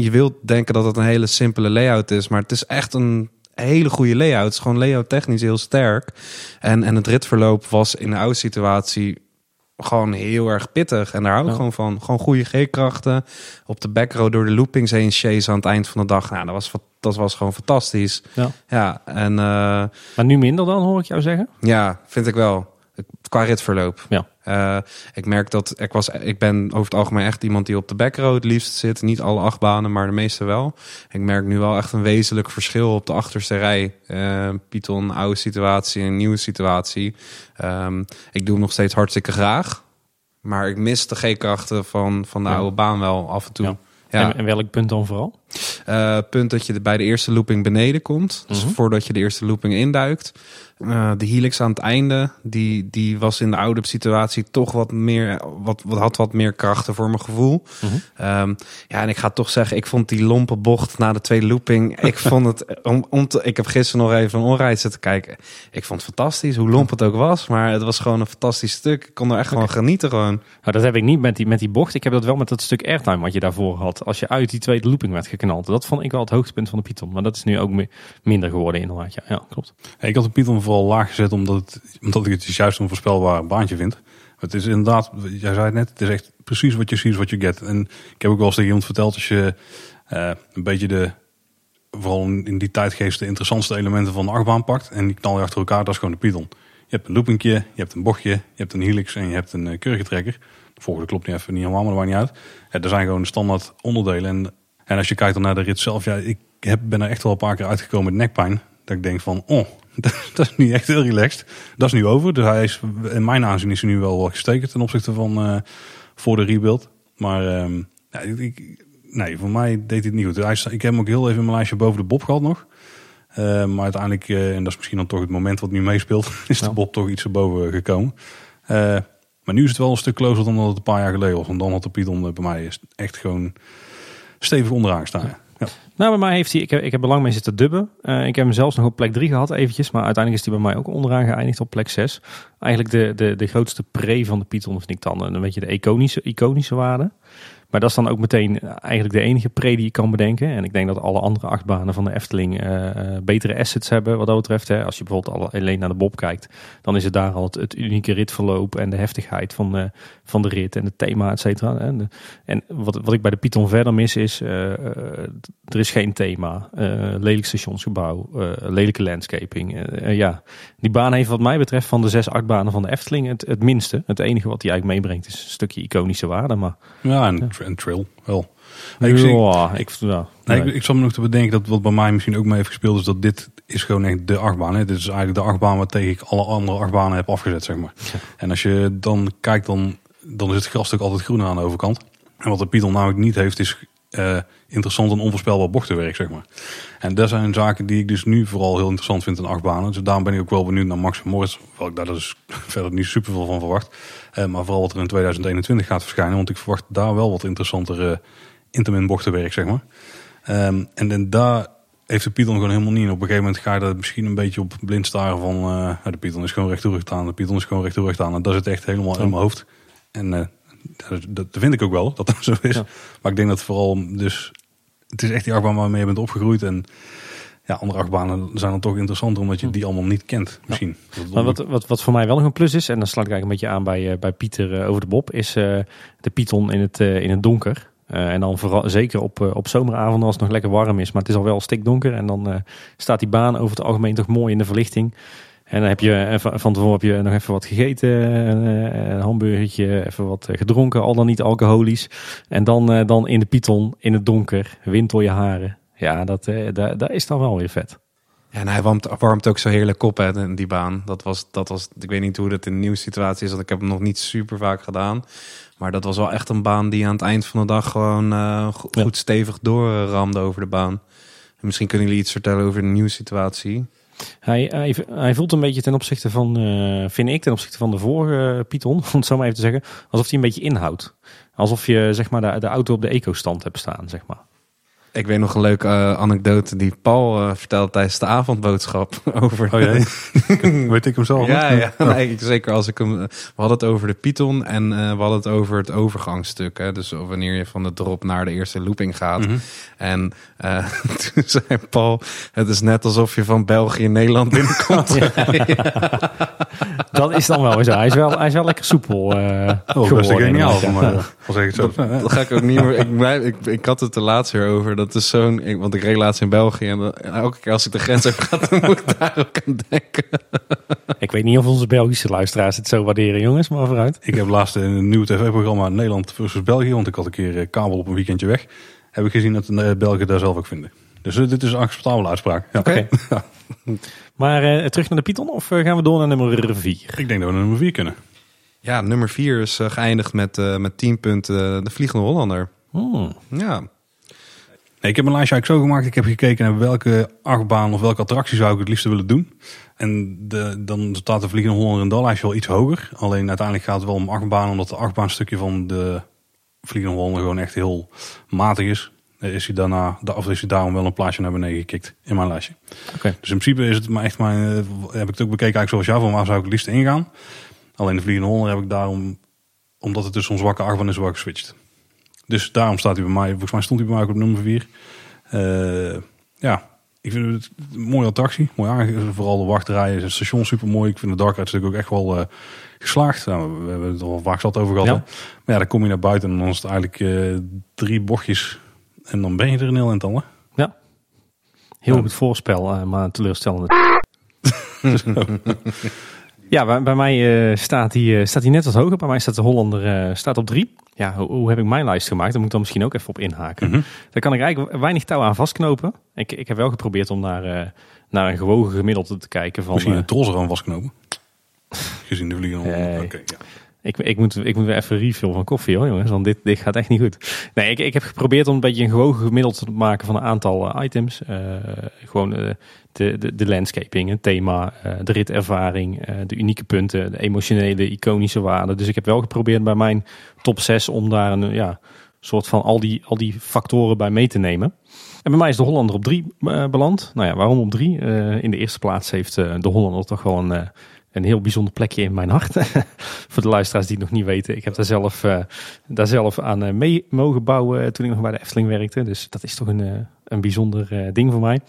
je wilt denken dat het een hele simpele layout is, maar het is echt een hele goede layout. Het is gewoon layout technisch heel sterk. En, en het ritverloop was in de oude situatie gewoon heel erg pittig. En daar hou ik gewoon van. Gewoon goede G-krachten. Op de backrow door de loopings heen chase aan het eind van de dag. Nou, dat was, dat was gewoon fantastisch. Ja, ja en... Uh, maar nu minder dan, hoor ik jou zeggen? Ja, vind ik wel. Qua ritverloop. Ja. Uh, ik merk dat ik was, ik ben over het algemeen echt iemand die op de backroad het liefst zit. Niet alle acht banen, maar de meeste wel. Ik merk nu wel echt een wezenlijk verschil op de achterste rij. Uh, Python, oude situatie en nieuwe situatie. Um, ik doe hem nog steeds hartstikke graag. Maar ik mis de G-krachten van, van de oude baan wel af en toe. Ja. Ja. En, welk punt dan vooral? Uh, punt dat je bij de eerste looping beneden komt. Dus mhm. voordat je de eerste looping induikt. Uh, de helix aan het einde, die, die was in de oude situatie toch wat meer, wat, wat had wat meer krachten voor mijn gevoel. Mm um, ja, en ik ga toch zeggen, ik vond die lompe bocht na de tweede looping, ik [LAUGHS] vond het, om, om te, ik heb gisteren nog even een onrijd zitten kijken. Ik vond het fantastisch, hoe lomp het ook was, maar het was gewoon een fantastisch stuk. Ik kon er echt gewoon genieten gewoon. Nou, dat heb ik niet met die, met die bocht. Ik heb dat wel met dat stuk airtime wat je daarvoor had. Als je uit die tweede looping werd geknald. Dat vond ik wel het hoogtepunt van de Python. Maar dat is nu ook minder geworden inderdaad. Ja, ja klopt. Ik had de Python vooral laag gezet omdat, het, omdat ik het juist een voorspelbaar baantje vind. Het is inderdaad, jij zei het net, het is echt precies wat je ziet, wat je get. En ik heb ook wel eens tegen iemand verteld, als je uh, een beetje de, vooral in die tijdgeest, de interessantste elementen van de achtbaan pakt en die knal je achter elkaar, dat is gewoon de Python. Je hebt een loopingje, je hebt een bochtje, je hebt een helix en je hebt een uh, kurkentrekker. De volgende klopt niet even niet helemaal, maar niet uit. Ja, er zijn gewoon standaard onderdelen. En, en als je kijkt dan naar de rit zelf, ja, ik heb, ben er echt wel een paar keer uitgekomen met nekpijn. Dat ik denk van, oh, [LAUGHS] dat is niet echt heel relaxed. Dat is nu over. Dus hij is, in mijn aanzien is hij nu wel gestekend ten opzichte van uh, voor de rebuild. Maar um, ja, ik, nee, voor mij deed het niet goed. Hij, ik heb hem ook heel even in mijn lijstje boven de Bob gehad nog. Uh, maar uiteindelijk, uh, en dat is misschien dan toch het moment wat nu meespeelt, [LAUGHS] is de Bob toch iets erboven gekomen. maar nu is het wel een stuk closer dan dat het een paar jaar geleden was. Want dan had de Python bij mij echt gewoon stevig onderaan gestaan. Ja. Nou, bij mij heeft hij, ik heb, ik heb er lang mee zitten dubben. Uh, ik heb hem zelfs nog op plek 3 gehad eventjes, maar uiteindelijk is hij bij mij ook onderaan geëindigd op plek 6. Eigenlijk de, de, de grootste pre van de Python vind ik dan een beetje de iconische, iconische waarde. Maar dat is dan ook meteen eigenlijk de enige pre die je kan bedenken. En ik denk dat alle andere achtbanen van de Efteling uh, betere assets hebben wat dat betreft. Hè. Als je bijvoorbeeld alleen naar de Bob kijkt, dan is het daar al het, het unieke ritverloop en de heftigheid van de, van de rit en het thema, et cetera. En, en wat, wat ik bij de Python verder mis is, uh, er is geen thema. lelijk stationsgebouw, lelijke landscaping. ja, die baan heeft wat mij betreft van de zes achtbanen van de Efteling het, het minste. Het enige wat die eigenlijk meebrengt is een stukje iconische waarde. Maar, ja, en en Trill wel. ik, ja, ik, ja, nee. ik, ik zat me nog te bedenken dat wat bij mij misschien ook mee heeft gespeeld is dat dit is gewoon echt de achtbaan. Hè. Dit is eigenlijk de achtbaan waar tegen ik alle andere achtbanen heb afgezet, zeg maar. En als je dan kijkt, dan, dan is het grafstuk altijd groen aan de overkant. En wat de Python namelijk niet heeft, is uh, interessant en onvoorspelbaar bochtenwerk, zeg maar. En dat zijn zaken die ik dus nu vooral heel interessant vind in achtbanen. Dus daarom ben ik ook wel benieuwd naar Max en Moritz. Hoewel ik daar dus [LAUGHS] verder niet super veel van verwacht. Uh, maar vooral wat er in 2021 gaat verschijnen. Want ik verwacht daar wel wat interessantere uh, intermin bochtenwerk, zeg maar. Um, en, en daar heeft de Python gewoon helemaal niet. En op een gegeven moment ga je er misschien een beetje op blind staren van... Uh, de Python is gewoon recht aan, de Python is gewoon recht toerecht aan. En dat zit echt helemaal in mijn hoofd. En dat vind ik ook wel, dat dat zo is. Maar ik denk dat vooral dus... Het is echt die achtbaan waarmee je bent opgegroeid. En ja, andere achtbanen zijn dan toch interessanter omdat je die allemaal niet kent misschien. Maar wat, wat, wat voor mij wel nog een plus is, en dan sluit ik eigenlijk een beetje aan bij, bij Pieter uh, over de Bob, is uh, de Python in het, uh, in het donker. en dan vooral zeker op, op zomeravonden als het nog lekker warm is, maar het is al wel stikdonker. En dan staat die baan over het algemeen toch mooi in de verlichting. En dan heb je van tevoren heb je nog even wat gegeten, een hamburgertje, even wat gedronken, al dan niet alcoholisch. En dan, dan in de Python, in het donker, wind door je haren. Ja, dat, dat, dat is dan wel weer vet. Ja, en hij warmt, warmt ook zo heerlijk op, hè, die baan. Dat was, dat was, ik weet niet hoe dat in de nieuwe situatie is, want ik heb hem nog niet super vaak gedaan. Maar dat was wel echt een baan die aan het eind van de dag gewoon uh, goed ja. stevig doorramde over de baan. En misschien kunnen jullie iets vertellen over de nieuwe situatie. Hij, hij, hij, voelt een beetje ten opzichte van, uh, vind ik, ten opzichte van de vorige uh, Python, [LAUGHS] om het zo maar even te zeggen, alsof hij een beetje inhoudt. Alsof je zeg maar de, de auto op de eco-stand hebt staan, zeg maar. Ik weet nog een leuke uh, anekdote die Paul uh, vertelde tijdens de avondboodschap [LAUGHS] over. Oh jee. [LAUGHS] weet ik hem zo? Ja, ja. Oh. Nee, zeker als ik hem. We hadden het over de Python en uh, we hadden het over het overgangstuk. Hè? Dus wanneer je van de drop naar de eerste looping gaat. Mm -hmm. En [LAUGHS] toen zei Paul: Het is net alsof je van België Nederland binnenkomt. ja. Dat is dan wel zo. Hij is wel, hij is wel lekker soepel. Uh, oh, best geniaal. Maar, als ik het zo. Dat, dat, ga ik ook niet meer. Ik, ik, ik had het er laatst weer over. Dat is zo'n. Want ik reed laatst in België. En elke keer als ik de grens heb gehad, [LAUGHS] dan moet ik daar ook aan denken. Ik weet niet of onze Belgische luisteraars het zo waarderen, jongens. Maar vooruit. Ik heb laatst in een nieuw tv-programma Nederland versus België. Want ik had een keer kabel op een weekendje weg. Heb ik gezien dat de Belgen daar zelf ook vinden. Dus dit is een acceptabele uitspraak. Ja. Oké. Okay. [LAUGHS] ja. Maar uh, terug naar de Python of gaan we door naar nummer 4? Ik denk dat we naar nummer 4 kunnen. Ja, nummer 4 is uh, geëindigd met, uh, met 10 punten de Vliegende Hollander. Oh. Ja. Nee, ik heb een lijstje eigenlijk zo gemaakt. Ik heb gekeken naar welke achtbaan of welke attractie zou ik het liefst willen doen. En de, dan staat de Vliegende Hollander in dat lijstje wel iets hoger. Alleen uiteindelijk gaat het wel om achtbaan, omdat de achtbaanstukje van de Vliegende Hollander gewoon echt heel matig is is hij daarna, of is hij daarom wel een plaatsje naar beneden gekikt in mijn lijstje. Okay. Dus in principe is het maar echt mijn, heb ik het ook bekeken eigenlijk zoals jou, van waar zou ik het liefst ingaan. Alleen de Vliegende Hollander heb ik daarom, omdat het dus zo'n zwakke achtbaan is, wel geswitcht. Dus daarom staat hij bij mij, volgens mij stond hij bij mij op nummer 4. Uh, ja, ik vind het een mooie attractie. Mooi aangegeven. Vooral de wachtrijen. Het station super mooi. Ik vind de Dark Ride natuurlijk ook echt wel uh, geslaagd. Nou, we hebben het al vaak zat over gehad. Ja. Maar ja, dan kom je naar buiten en dan is het eigenlijk uh, drie bochtjes. En dan ben je er een heel aantal. Ja. Heel goed voorspel, maar teleurstellend. [LAUGHS] [LAUGHS] [LAUGHS] ja, bij, mij uh, staat hij uh, staat hij net wat hoger. Bij mij staat de Hollander uh, staat op drie. Ja, hoe, hoe, heb ik mijn lijst gemaakt? Daar moet ik dan misschien ook even op inhaken. Mm -hmm. Daar kan ik eigenlijk weinig touw aan vastknopen. Ik, ik heb wel geprobeerd om naar, naar een gewogen gemiddelde te kijken. Van, misschien een trots aan vastknopen. [LAUGHS] Gezien de vliegen. Oké, okay, ja. Ik, ik, moet, ik moet weer even refill van koffie hoor jongens, want dit, dit gaat echt niet goed. Nee, ik, ik heb geprobeerd om een beetje een gewogen gemiddeld te maken van een aantal uh, items. Uh, gewoon uh, de, de, de landscaping, het thema, de ritervaring, de unieke punten, de emotionele, iconische waarden. Dus ik heb wel geprobeerd bij mijn top 6 om daar een ja, soort van al die, al die factoren bij mee te nemen. En bij mij is de Hollander op 3 beland. Nou ja, waarom op 3? in de eerste plaats heeft de Hollander toch wel een een heel bijzonder plekje in mijn hart. [LAUGHS] Voor de luisteraars die het nog niet weten. Ik heb daar zelf, uh, daar zelf aan uh, mee mogen bouwen toen ik nog bij de Efteling werkte. Dus dat is toch een, een bijzonder ding voor mij.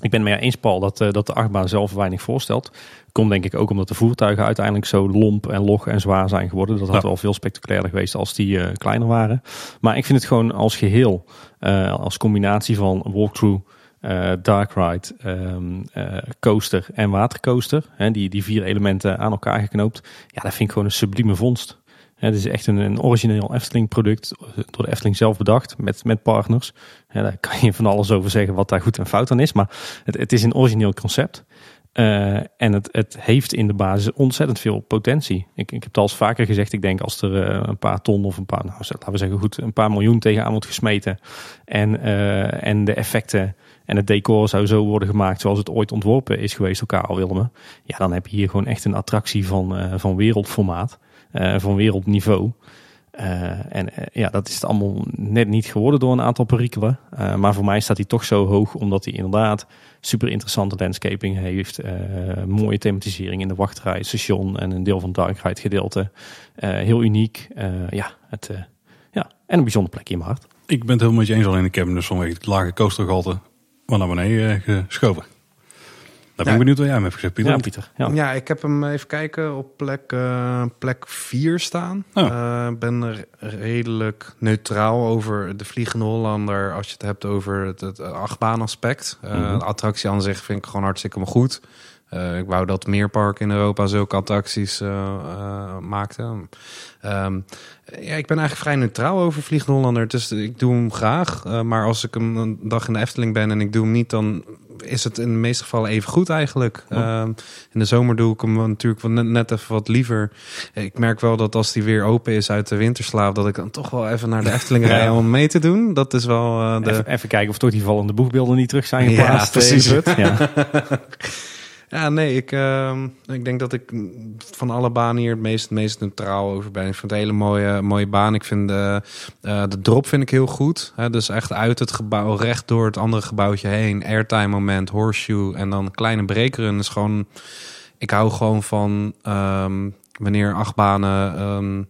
Ik ben het mee eens, Paul, dat, dat de achtbaan zelf weinig voorstelt. Komt denk ik ook omdat de voertuigen uiteindelijk zo lomp en log en zwaar zijn geworden. Dat had ja. wel veel spectaculairder geweest als die kleiner waren. Maar ik vind het gewoon als geheel, als combinatie van walkthrough uh, Dark Ride, um, uh, coaster en watercoaster. Hè, die, die vier elementen aan elkaar geknoopt. Ja, dat vind ik gewoon een sublieme vondst. Het is echt een, een origineel Efteling product, door de Efteling zelf bedacht, met, met partners. Daar kan je van alles over zeggen wat daar goed en fout aan is. Maar het, het is een origineel concept. Uh, en het, het heeft in de basis ontzettend veel potentie. Ik, ik heb het al eens vaker gezegd. Ik denk als er een paar ton of een paar, nou, laten we zeggen goed, een paar miljoen tegenaan wordt gesmeten. En, en de effecten en het decor zou zo worden gemaakt zoals het ooit ontworpen is geweest door Karel Wilme. Ja, dan heb je hier gewoon echt een attractie van, uh, van wereldformaat, uh, van wereldniveau. Uh, en ja, dat is het allemaal net niet geworden door een aantal perikelen. maar voor mij staat hij toch zo hoog, omdat hij inderdaad super interessante landscaping heeft. mooie thematisering in de wachtrij, station en een deel van het dark ride gedeelte. heel uniek. ja, het, ja, en een bijzonder plekje in mijn hart. Ik ben het helemaal met je eens, alleen ik heb hem dus vanwege het lage coastergehalte maar naar beneden geschoven. Daar ben ik ja. benieuwd wat jij hem hebt gezegd, Pieter. Ja, Pieter. Ja. ja, ik heb hem even kijken op plek, uh, plek 4 staan. Ik oh. uh, ben er redelijk neutraal over de Vliegende Hollander als je het hebt over het, het achtbaanaspect. Uh, mm -hmm. De attractie aan zich vind ik gewoon hartstikke goed. Uh, ik wou dat meer parken in Europa zulke attracties uh, uh, maakten. Um, ja, ik ben eigenlijk vrij neutraal over Vliegende Hollander. Dus ik doe hem graag. maar als ik hem een dag in de Efteling ben en ik doe hem niet, dan is het in de meeste gevallen even goed eigenlijk. Oh. in de zomer doe ik hem natuurlijk net, net even wat liever. Ik merk wel dat als die weer open is uit de winterslaap, dat ik dan toch wel even naar de Efteling [LAUGHS] ja. rij om mee te doen. Dat is wel de... Even, even, kijken of toch die vallende boegbeelden niet terug zijn geplaatst. Ja, precies. Ja. [LAUGHS] Ja, nee, ik, uh, ik denk dat ik van alle banen hier het meest, meest neutraal over ben. Ik vind het een hele mooie, mooie baan. Ik vind de, uh, de drop vind ik heel goed. Dus echt uit het gebouw, recht door het andere gebouwtje heen. Airtime moment, horseshoe en dan kleine breakrun is gewoon... Ik hou gewoon van um, wanneer acht banen... Um,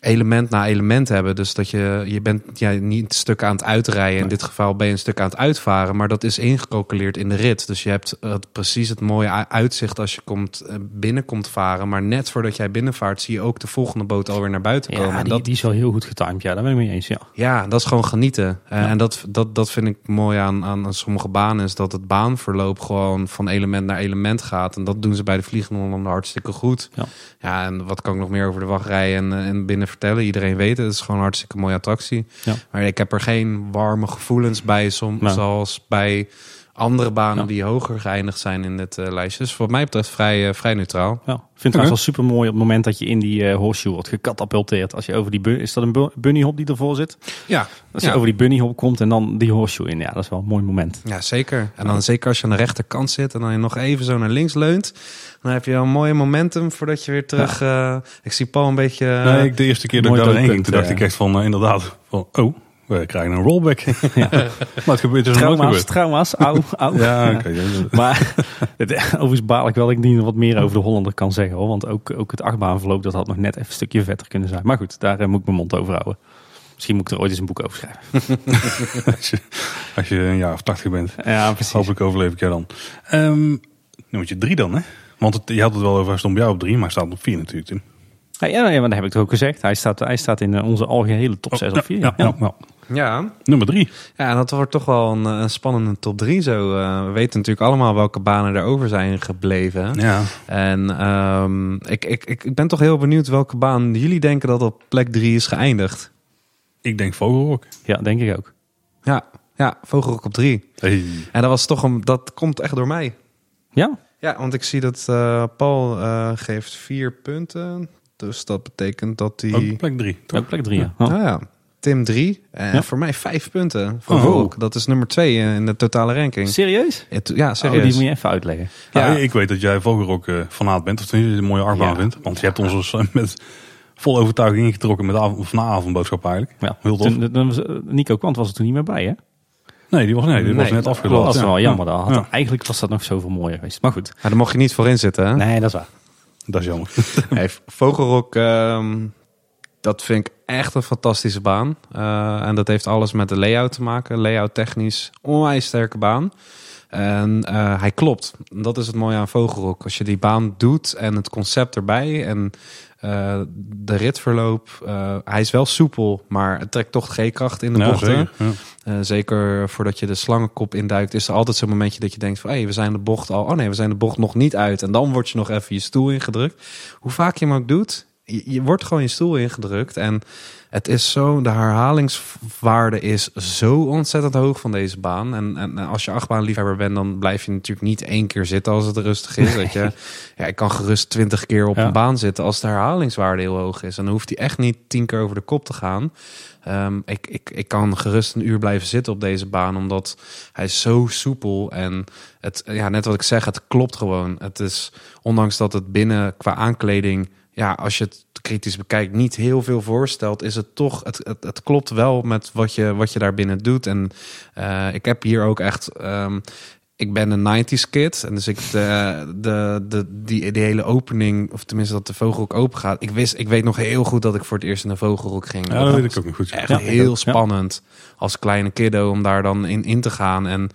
element na element hebben. Dus dat je, je bent ja, niet stuk aan het uitrijden. In dit geval ben je een stuk aan het uitvaren. Maar dat is ingecalculeerd in de rit. Dus je hebt het, precies het mooie uitzicht als je komt, binnenkomt varen. Maar net voordat jij binnenvaart zie je ook de volgende boot alweer naar buiten komen. Ja, die, dat, die is wel heel goed getimed. Ja, daar ben ik mee eens. Ja, ja dat is gewoon genieten. Ja. En dat, dat, dat vind ik mooi aan, aan, sommige banen. Is dat het baanverloop gewoon van element naar element gaat. En dat doen ze bij de Vliegende Hollander hartstikke goed. Ja. ja, en wat kan ik nog meer over de wachtrij en, en binnen vertellen. Iedereen weet het. Het is gewoon een hartstikke mooie attractie. Ja. Maar ik heb er geen warme gevoelens bij, soms nou. zoals bij andere banen ja. die hoger geëindigd zijn in dit uh, lijstje. Dus wat mij betreft vrij, uh, vrij neutraal. Ja. Ik vind het okay. wel super mooi op het moment dat je in die uh, horseshoe wordt gecatapulteerd. Als je over die is dat een bunny hop die ervoor zit? Ja. Als je ja. over die bunny hop komt en dan die horseshoe in. Ja, dat is wel een mooi moment. Ja, zeker. En dan ja. zeker als je aan de rechterkant zit en dan je nog even zo naar links leunt. Dan heb je een mooie momentum voordat je weer terug... Ja. ik zie Paul een beetje... nee, ik de eerste keer dat ik daarheen ging, toen dacht ik echt van inderdaad... Van, oh, we krijgen een rollback. [LAUGHS] Ja. maar het gebeurt dus trauma's, nooit trauma's, au, au. ja, oké. [LAUGHS] Maar het, overigens baal ik wel dat ik niet wat meer over de Hollander kan zeggen. Hoor, want ook, ook het achtbaanverloop, dat had nog net even een stukje vetter kunnen zijn. Maar goed, daar uh, moet ik mijn mond over houden. Misschien moet ik er ooit eens een boek over schrijven. [LAUGHS] Als je een jaar of tachtig bent. Ja, precies. Hopelijk overleef ik jou dan. Ehm nummertje drie dan, hè? Want het, je had het wel over, hij stond bij jou op drie, maar hij staat op vier natuurlijk, Tim. Ja, ja, maar dat heb ik toch ook gezegd. Hij staat, hij staat in eh, onze algehele top 6 Oh, of 4. Ja, ja, ja. Ja, Nummer drie. ja en dat wordt toch wel een, een spannende top 3 zo. Eh, we weten natuurlijk allemaal welke banen er over zijn gebleven. Ja. En ehm, ik, ik, ik ik ben toch heel benieuwd welke baan jullie denken dat op plek 3 is geëindigd. Ik denk Vogelrok. Ja, denk ik ook. Ja, ja Vogelrok op 3. Hey. En dat was toch een, dat komt echt door mij. Ja? Ja, want ik zie dat eh, Paul eh, geeft vier punten. Dus dat betekent dat hij... Ook plek drie. toch? Ook plek 3, ja. Oh. Ja, Tim 3. En Ja. voor mij vijf punten voor Oh. Volk. Dat is nummer 2 in de totale ranking. Serieus? Ja, Ja, Oh, serieus. die moet je even uitleggen. Ja, Ja. ik weet dat jij Vogelrok eh fanaat bent, of tenminste een mooie achtbaan Ja. vindt. Want je hebt ons dus, eh, [LAUGHS] met vol overtuiging ingetrokken met de avond, of na avondboodschap eigenlijk. Ja. Heel tof. Toen, toen was, eh, Nico Kwant was er toen niet meer bij, hè? Nee, die was, nee, die was net Dat afgelopen. was wel Ja. jammer. Dat had- Ja. Eigenlijk was dat nog zoveel mooier geweest. Maar goed. Maar daar mocht je niet voor in zitten. Hè? Nee, dat is waar. Dat is jammer. [LAUGHS] Hey, Vogelrok, ehm, dat vind ik echt een fantastische baan. Eh, en dat heeft alles met de layout te maken. Layout technisch, onwijs sterke baan. En eh, hij klopt. Dat is het mooie aan Vogelrok. Als je die baan doet en het concept erbij en eh, de ritverloop. hij is wel soepel, maar het trekt toch G-kracht in de Ja, bochten. zeker. Ja. Zeker voordat je de slangenkop induikt, is er altijd zo'n momentje dat je denkt van, hé, we zijn de bocht al, oh nee, we zijn de bocht nog niet uit. En dan word je nog even je stoel ingedrukt. Hoe vaak je hem ook doet, je, je wordt gewoon je stoel ingedrukt. En het is zo, de herhalingswaarde is zo ontzettend hoog van deze baan. En, en als je achtbaanliefhebber bent, dan blijf je natuurlijk niet één keer zitten als het rustig is. Dat je, ja, ik kan gerust twintig keer op Ja. een baan zitten als de herhalingswaarde heel hoog is. En dan hoeft hij echt niet tien keer over de kop te gaan. Ehm, ik, ik, ik kan gerust een uur blijven zitten op deze baan, omdat hij is zo soepel. En het, ja, net wat ik zeg, het klopt gewoon. Het is, ondanks dat het binnen qua aankleding, ja, als je het kritisch bekijkt, niet heel veel voorstelt, is het toch, het, het, het klopt wel met wat je, wat je daar binnen doet. En eh, ik heb hier ook echt. ehm, ik ben een 90s kid. En dus ik de, de, de, die, die hele opening, of tenminste dat de vogelrok open gaat. Ik, wist, ik weet nog heel goed dat ik voor het eerst in de vogelrok ging. Ja, dat weet ik ook nog goed. Echt Ja, heel ja. spannend als kleine kiddo om daar dan in, in te gaan. En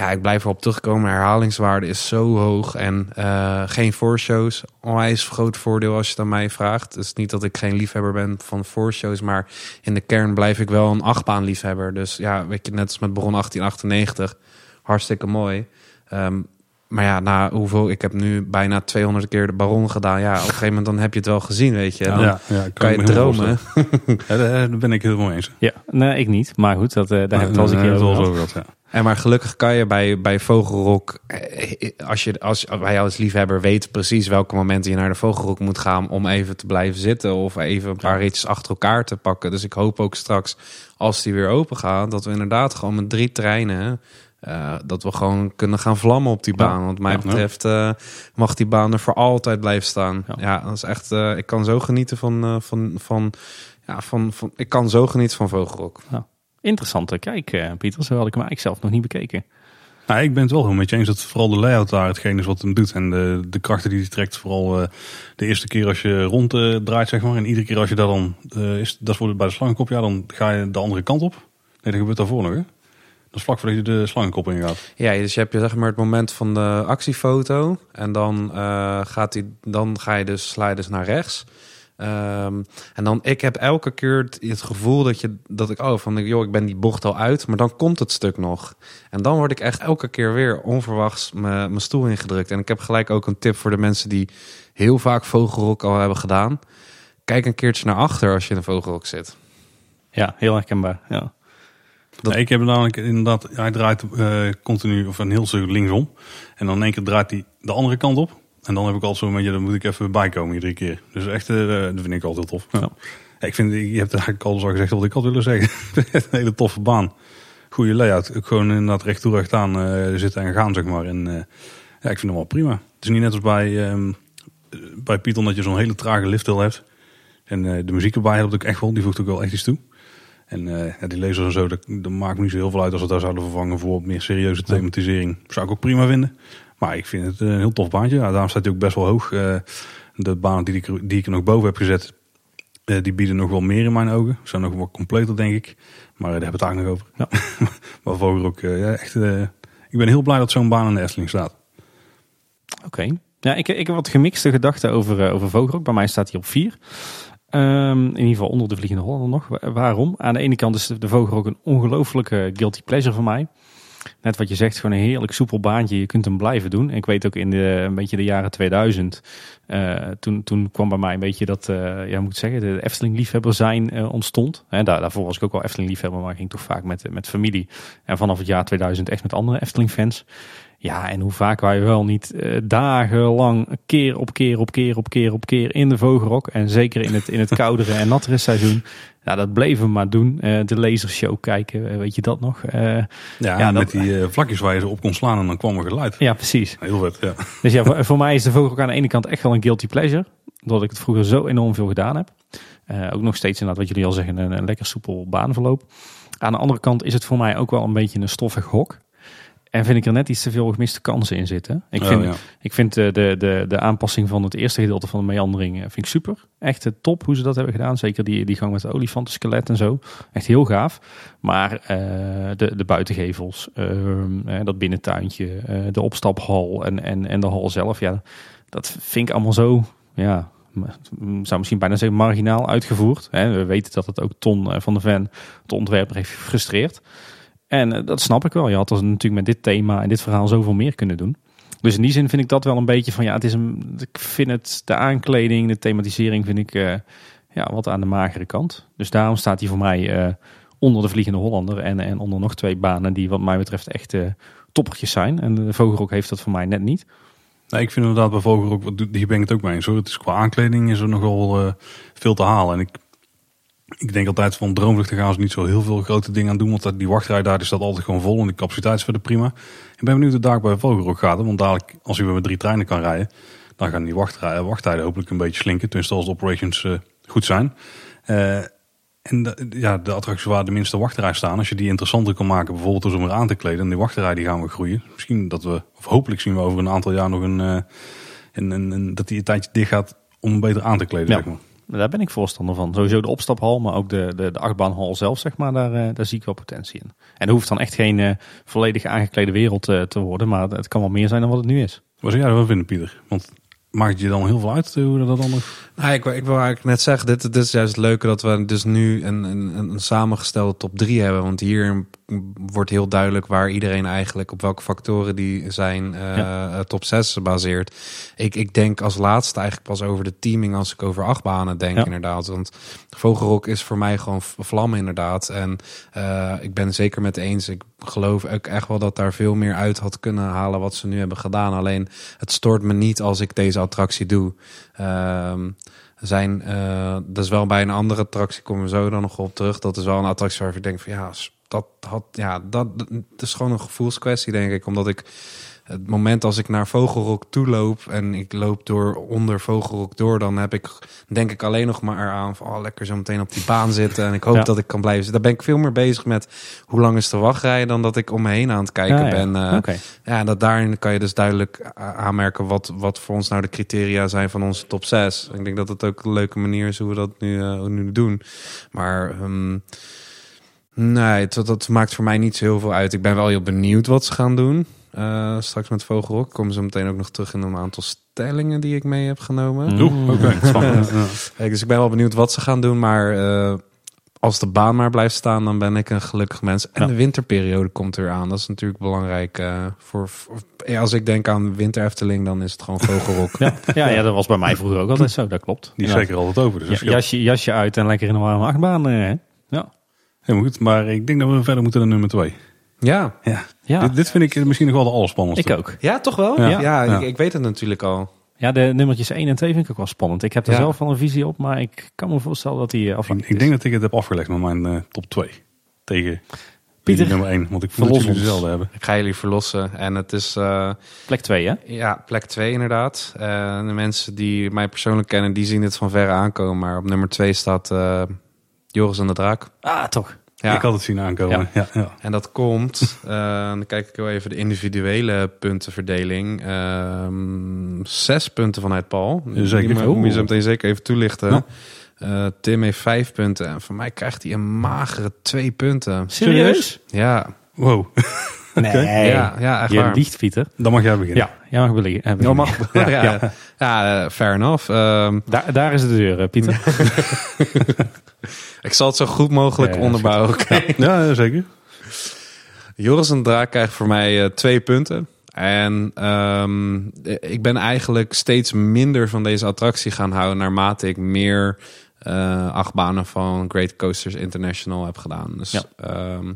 ja, ik blijf erop terugkomen. Herhalingswaarde is zo hoog. En eh, geen voorshows. Onwijs groot voordeel als je het aan mij vraagt. Dus niet dat ik geen liefhebber ben van voorshows. Maar in de kern blijf ik wel een achtbaan liefhebber. Dus ja, weet je, net als met Bron 1898. Hartstikke mooi. Ehm, maar ja, na hoeveel... Ik heb nu bijna 200 keer de Baron gedaan. Ja, op een gegeven moment dan heb je het wel gezien, weet je. Dan Ja, ja, kan je dromen. [LAUGHS] Ja, daar ben ik helemaal eens. Ja, nee, ik niet. Maar goed, dat, eh, daar heb ik het al eens een keer over hebben we gehad. ja. En maar gelukkig kan je bij, bij Vogelrok, eh, als je als wij als liefhebber weet precies welke momenten je naar de Vogelrok moet gaan om even te blijven zitten of even een paar ritjes achter elkaar te pakken. Dus ik hoop ook straks als die weer open gaat, dat we inderdaad gewoon met drie treinen eh, dat we gewoon kunnen gaan vlammen op die Ja. baan. Want mij Ja. betreft eh, mag die baan er voor altijd blijven staan. Ja. Ja, dat is echt. eh, ik kan zo genieten van, eh, van, van, ja, van, van. Ik kan zo genieten van Vogelrok. Interessante kijk, eh, Pieter. Zo had ik hem eigenlijk zelf nog niet bekeken. Nou, ik ben het wel heel met je eens dat vooral de layout daar hetgeen is wat hem doet. En de, de krachten die hij trekt, vooral eh, de eerste keer als je rond eh, draait, zeg maar. En iedere keer als je daar dan, eh, is, dat de- bij de slangenkop, ja, dan ga je de andere kant op. Nee, dat gebeurt daarvoor nog, hè? Dat is vlak voordat je de slangenkop ingaat. Ja, dus je hebt je zeg maar het moment van de actiefoto. En dan, eh, gaat die, dan ga je dus, je dus naar rechts. Ehm, en dan, ik heb elke keer het, het gevoel dat, je, dat ik, oh, van joh, ik ben die bocht al uit, maar dan komt het stuk nog. En dan word ik echt elke keer weer onverwachts me- mijn stoel ingedrukt. En ik heb gelijk ook een tip voor de mensen die heel vaak vogelrok al hebben gedaan. Kijk een keertje naar achter als je in een vogelrok zit. Ja, heel herkenbaar. Ja. Dat- Nee, ik heb namelijk inderdaad, hij draait eh, continu of een heel stuk linksom. En dan in één keer draait hij de andere kant op. En dan heb ik altijd zo'n beetje, dan moet ik even bijkomen iedere keer. Dus echt, eh, dat vind ik altijd heel tof. Ja. Ik vind, je hebt eigenlijk alles al gezegd wat ik had willen zeggen. [LAUGHS] een hele toffe baan. Goede layout. Ook gewoon inderdaad recht toe recht aan eh, zitten en gaan, zeg maar. En ja, ik vind hem wel prima. Het is niet net als bij, ehm bij Python dat je zo'n hele trage lifthill hebt. En de muziek erbij helpt ook echt wel. Die voegt ook wel echt iets toe. En eh, ja, die lasers en zo, dat, dat maakt me niet zo heel veel uit als we daar zouden vervangen voor meer serieuze thematisering. Zou ik ook prima vinden. Maar ik vind het een heel tof baantje. Ja, daarom staat hij ook best wel hoog. Eh, de baan die ik, er- die ik er nog boven heb gezet, Eh, die bieden nog wel meer in mijn ogen. Zijn nog wat completer, denk ik. Maar daar hebben we het eigenlijk nog over. Ja. [LAUGHS] maar Vogelrok, ja, echt... ik ben heel blij dat zo'n baan in de Efteling staat. Oké. Ja, ik, ik heb wat gemixte gedachten over, over Vogelrok. Bij mij staat hij op vier. Um, in ieder geval onder de Vliegende Hollander nog. Waarom? Aan de ene kant is de Vogelrok een ongelofelijke guilty pleasure voor mij. Net wat je zegt, gewoon een heerlijk soepel baantje. Je kunt hem blijven doen. Ik weet ook in de, een beetje de jaren 2000. Uh, eh, toen, toen kwam bij mij een beetje dat, uh, ja, moet zeggen, de Efteling-liefhebber zijn uh, ontstond. Daar, daarvoor was ik ook wel Efteling-liefhebber, maar ging toch vaak met, met familie. En vanaf het jaar 2000 echt met andere Efteling-fans. Ja, en hoe vaak wij wel niet uh, dagenlang keer op keer op keer op keer op keer in de vogelrok. En zeker in het, in het koudere en nattere seizoen. Ja, dat bleven we maar doen. Uh, de lasershow kijken, uh, weet je dat nog? ja, ja met die vlakjes waar je ze op kon slaan en dan kwam er geluid. Ja, precies. Heel vet, ja. Dus ja, voor, voor mij is de vogelrok aan de ene kant echt wel een guilty pleasure. Doordat ik het vroeger zo enorm veel gedaan heb. ook nog steeds inderdaad, wat jullie al zeggen, een, een lekker soepel baanverloop. Aan de andere kant is het voor mij ook wel een beetje een stoffig hok. En vind ik er net iets te veel gemiste kansen in zitten. Ik oh, vind, ik vind de, de, de, de aanpassing van het eerste gedeelte van de meandering eh, vind ik super. Echt top hoe ze dat hebben gedaan. Zeker die, die gang met de olifantenskelet en zo. Echt heel gaaf. Maar uh, de, de buitengevels, uh, dat binnentuintje, uh, de opstaphal en, en, en de hal zelf. Ja, dat vind ik allemaal zo, ja, zou misschien bijna zeggen marginaal uitgevoerd. We weten dat het ook Ton van de Ven, de ontwerper, heeft gefrustreerd. En eh, dat snap ik wel. Je had natuurlijk met dit thema en dit verhaal zoveel meer kunnen doen. Dus in die zin vind ik dat wel een beetje van ja, het is een. Ik vind het de aankleding, de thematisering vind ik uh, ja, wat aan de magere kant. Dus daarom staat hij voor mij uh, onder de Vliegende Hollander en, en onder nog twee banen die wat mij betreft echt uh, toppertjes zijn. En de Vogelrok heeft dat voor mij net niet. Nee, ik vind inderdaad bij Vogelrok, hier ben ik het ook mee eens hoor. Het is qua aankleding is er nogal veel te halen. En ik ik denk altijd van droomvluchten gaan ze niet zo heel veel grote dingen aan doen. Want die wachtrij daar staat altijd gewoon vol en de capaciteit is verder prima. Ik ben benieuwd hoe daar bij Vogelrok gaat. Want dadelijk, als je met drie treinen kan rijden, dan gaan die wachttijden, wachttijden hopelijk een beetje slinken. Tenminste als de operations uh, goed zijn. Uh, en de, ja, de attracties waar de minste wachtrij staan, als je die interessanter kan maken, bijvoorbeeld door ze maar aan te kleden. En die wachtrij die gaan we groeien. Misschien dat we, of hopelijk zien we over een aantal jaar nog een, uh, een, een, een dat die een tijdje dicht gaat om hem beter aan te kleden. Ja. Zeg maar. Daar ben ik voorstander van. Sowieso de opstaphal, maar ook de, de, de achtbaanhal zelf, zeg maar, daar, eh, daar zie ik wel potentie in. En er hoeft dan echt geen uh, volledig aangeklede wereld uh, te worden, maar het kan wel meer zijn dan wat het nu is. Wat zou jij ervan vinden, Pieter? Want maakt je dan heel veel uit hoe dat dan nog... Nou, ik, ik wil eigenlijk net zeggen, dit, dit is juist het leuke dat we dus nu een, een, een samengestelde top 3 hebben. Want hier wordt heel duidelijk waar iedereen eigenlijk op welke factoren die zijn uh, top 6 baseert. Ik, ik denk als laatste eigenlijk pas over de teaming als ik over acht banen denk inderdaad. Want Vogelrok is voor mij gewoon vlam inderdaad. En uh, ik ben zeker met eens. Ik geloof ook echt wel dat daar veel meer uit had kunnen halen wat ze nu hebben gedaan. Alleen het stoort me niet als ik deze attractie doe. Um, zijn, uh, dat is wel bij een andere attractie, komen we zo dan nog op terug. Dat is wel een attractie waar ik denk van ja, dat had, ja, dat, dat is gewoon een gevoelskwestie, denk ik. Omdat ik het moment als ik naar Vogelrok toe loop en ik loop door onder Vogelrok door, dan heb ik, denk ik alleen nog maar aan van oh, lekker zo meteen op die baan zitten. En ik hoop dat ik kan blijven zitten. Daar ben ik veel meer bezig met hoe lang is de wachtrij dan dat ik om me heen aan het kijken ben. Uh, Ja, dat daarin kan je dus duidelijk aanmerken wat, wat voor ons nou de criteria zijn van onze top 6. Ik denk dat het ook een leuke manier is hoe we dat nu, uh, nu doen. Maar um, Nee, dat, dat, maakt voor mij niet zo heel veel uit. Ik ben wel heel benieuwd wat ze gaan doen. Uh, straks met Vogelrok komen ze meteen ook nog terug in een aantal stellingen die ik mee heb genomen. Oeh, oké. Okay. [LAUGHS] dus ik ben wel benieuwd wat ze gaan doen. Maar uh, als de baan maar blijft staan, dan ben ik een gelukkig mens. En de winterperiode komt er aan. Dat is natuurlijk belangrijk. Uh, voor, voor, als ik denk aan winter Efteling, dan is het gewoon Vogelrok. [LAUGHS] ja, ja, ja, dat was bij mij vroeger ook altijd zo. Dat klopt. Die is zeker altijd over. Dus ja, jasje, jasje uit en lekker in een warme achtbaan. Hè? Helemaal goed, maar ik denk dat we verder moeten naar nummer twee. Ja. ja. ja. Dit, dit, vind ik misschien nog wel de allerspannendste. Ik ook. Ja, toch wel? Ja, ja, Ik, ik, weet het natuurlijk al. Ja, de nummertjes 1 en 2 vind ik ook wel spannend. Ik heb er zelf wel een visie op, maar ik kan me voorstellen dat die uh, Ik, ik denk dat ik het heb afgelegd met mijn uh, top 2. Tegen Pieter nummer 1, want ik voel dat jullie dezelfde hebben. Ik ga jullie verlossen en het is... Uh, plek 2, hè? Ja, plek 2 inderdaad. de mensen die mij persoonlijk kennen, die zien dit van verre aankomen. Maar op nummer 2 staat Joris en de Draak. Ah, toch. Ja. Ik had het zien aankomen. Ja. ja, En dat komt, uh, dan kijk ik wel even de individuele puntenverdeling. Uh, zes punten vanuit Paul. Zeker. Die moet je zo meteen zeker even toelichten. Eh, Tim heeft vijf punten. En voor mij krijgt hij een magere twee punten. Serieus? Ja, Wow, [LAUGHS] Nee. ja, ja echt Je waar. liegt, Pieter. dan mag jij beginnen. Ja, jij mag beliggen. eh, Ja, beginnen. mag, [LAUGHS] ja, ja. ja. eh, fair enough. Ehm, Daar, daar is de deur, eh, Pieter. [LAUGHS] ik zal het zo goed mogelijk Ja, onderbouwen. Oké. [LAUGHS] Ja, zeker. Joris en Draak krijgt voor mij eh, twee punten. En ehm, ik ben eigenlijk steeds minder van deze attractie gaan houden naarmate ik meer eh achtbanen van Great Coasters International heb gedaan. Dus Ja. ehm,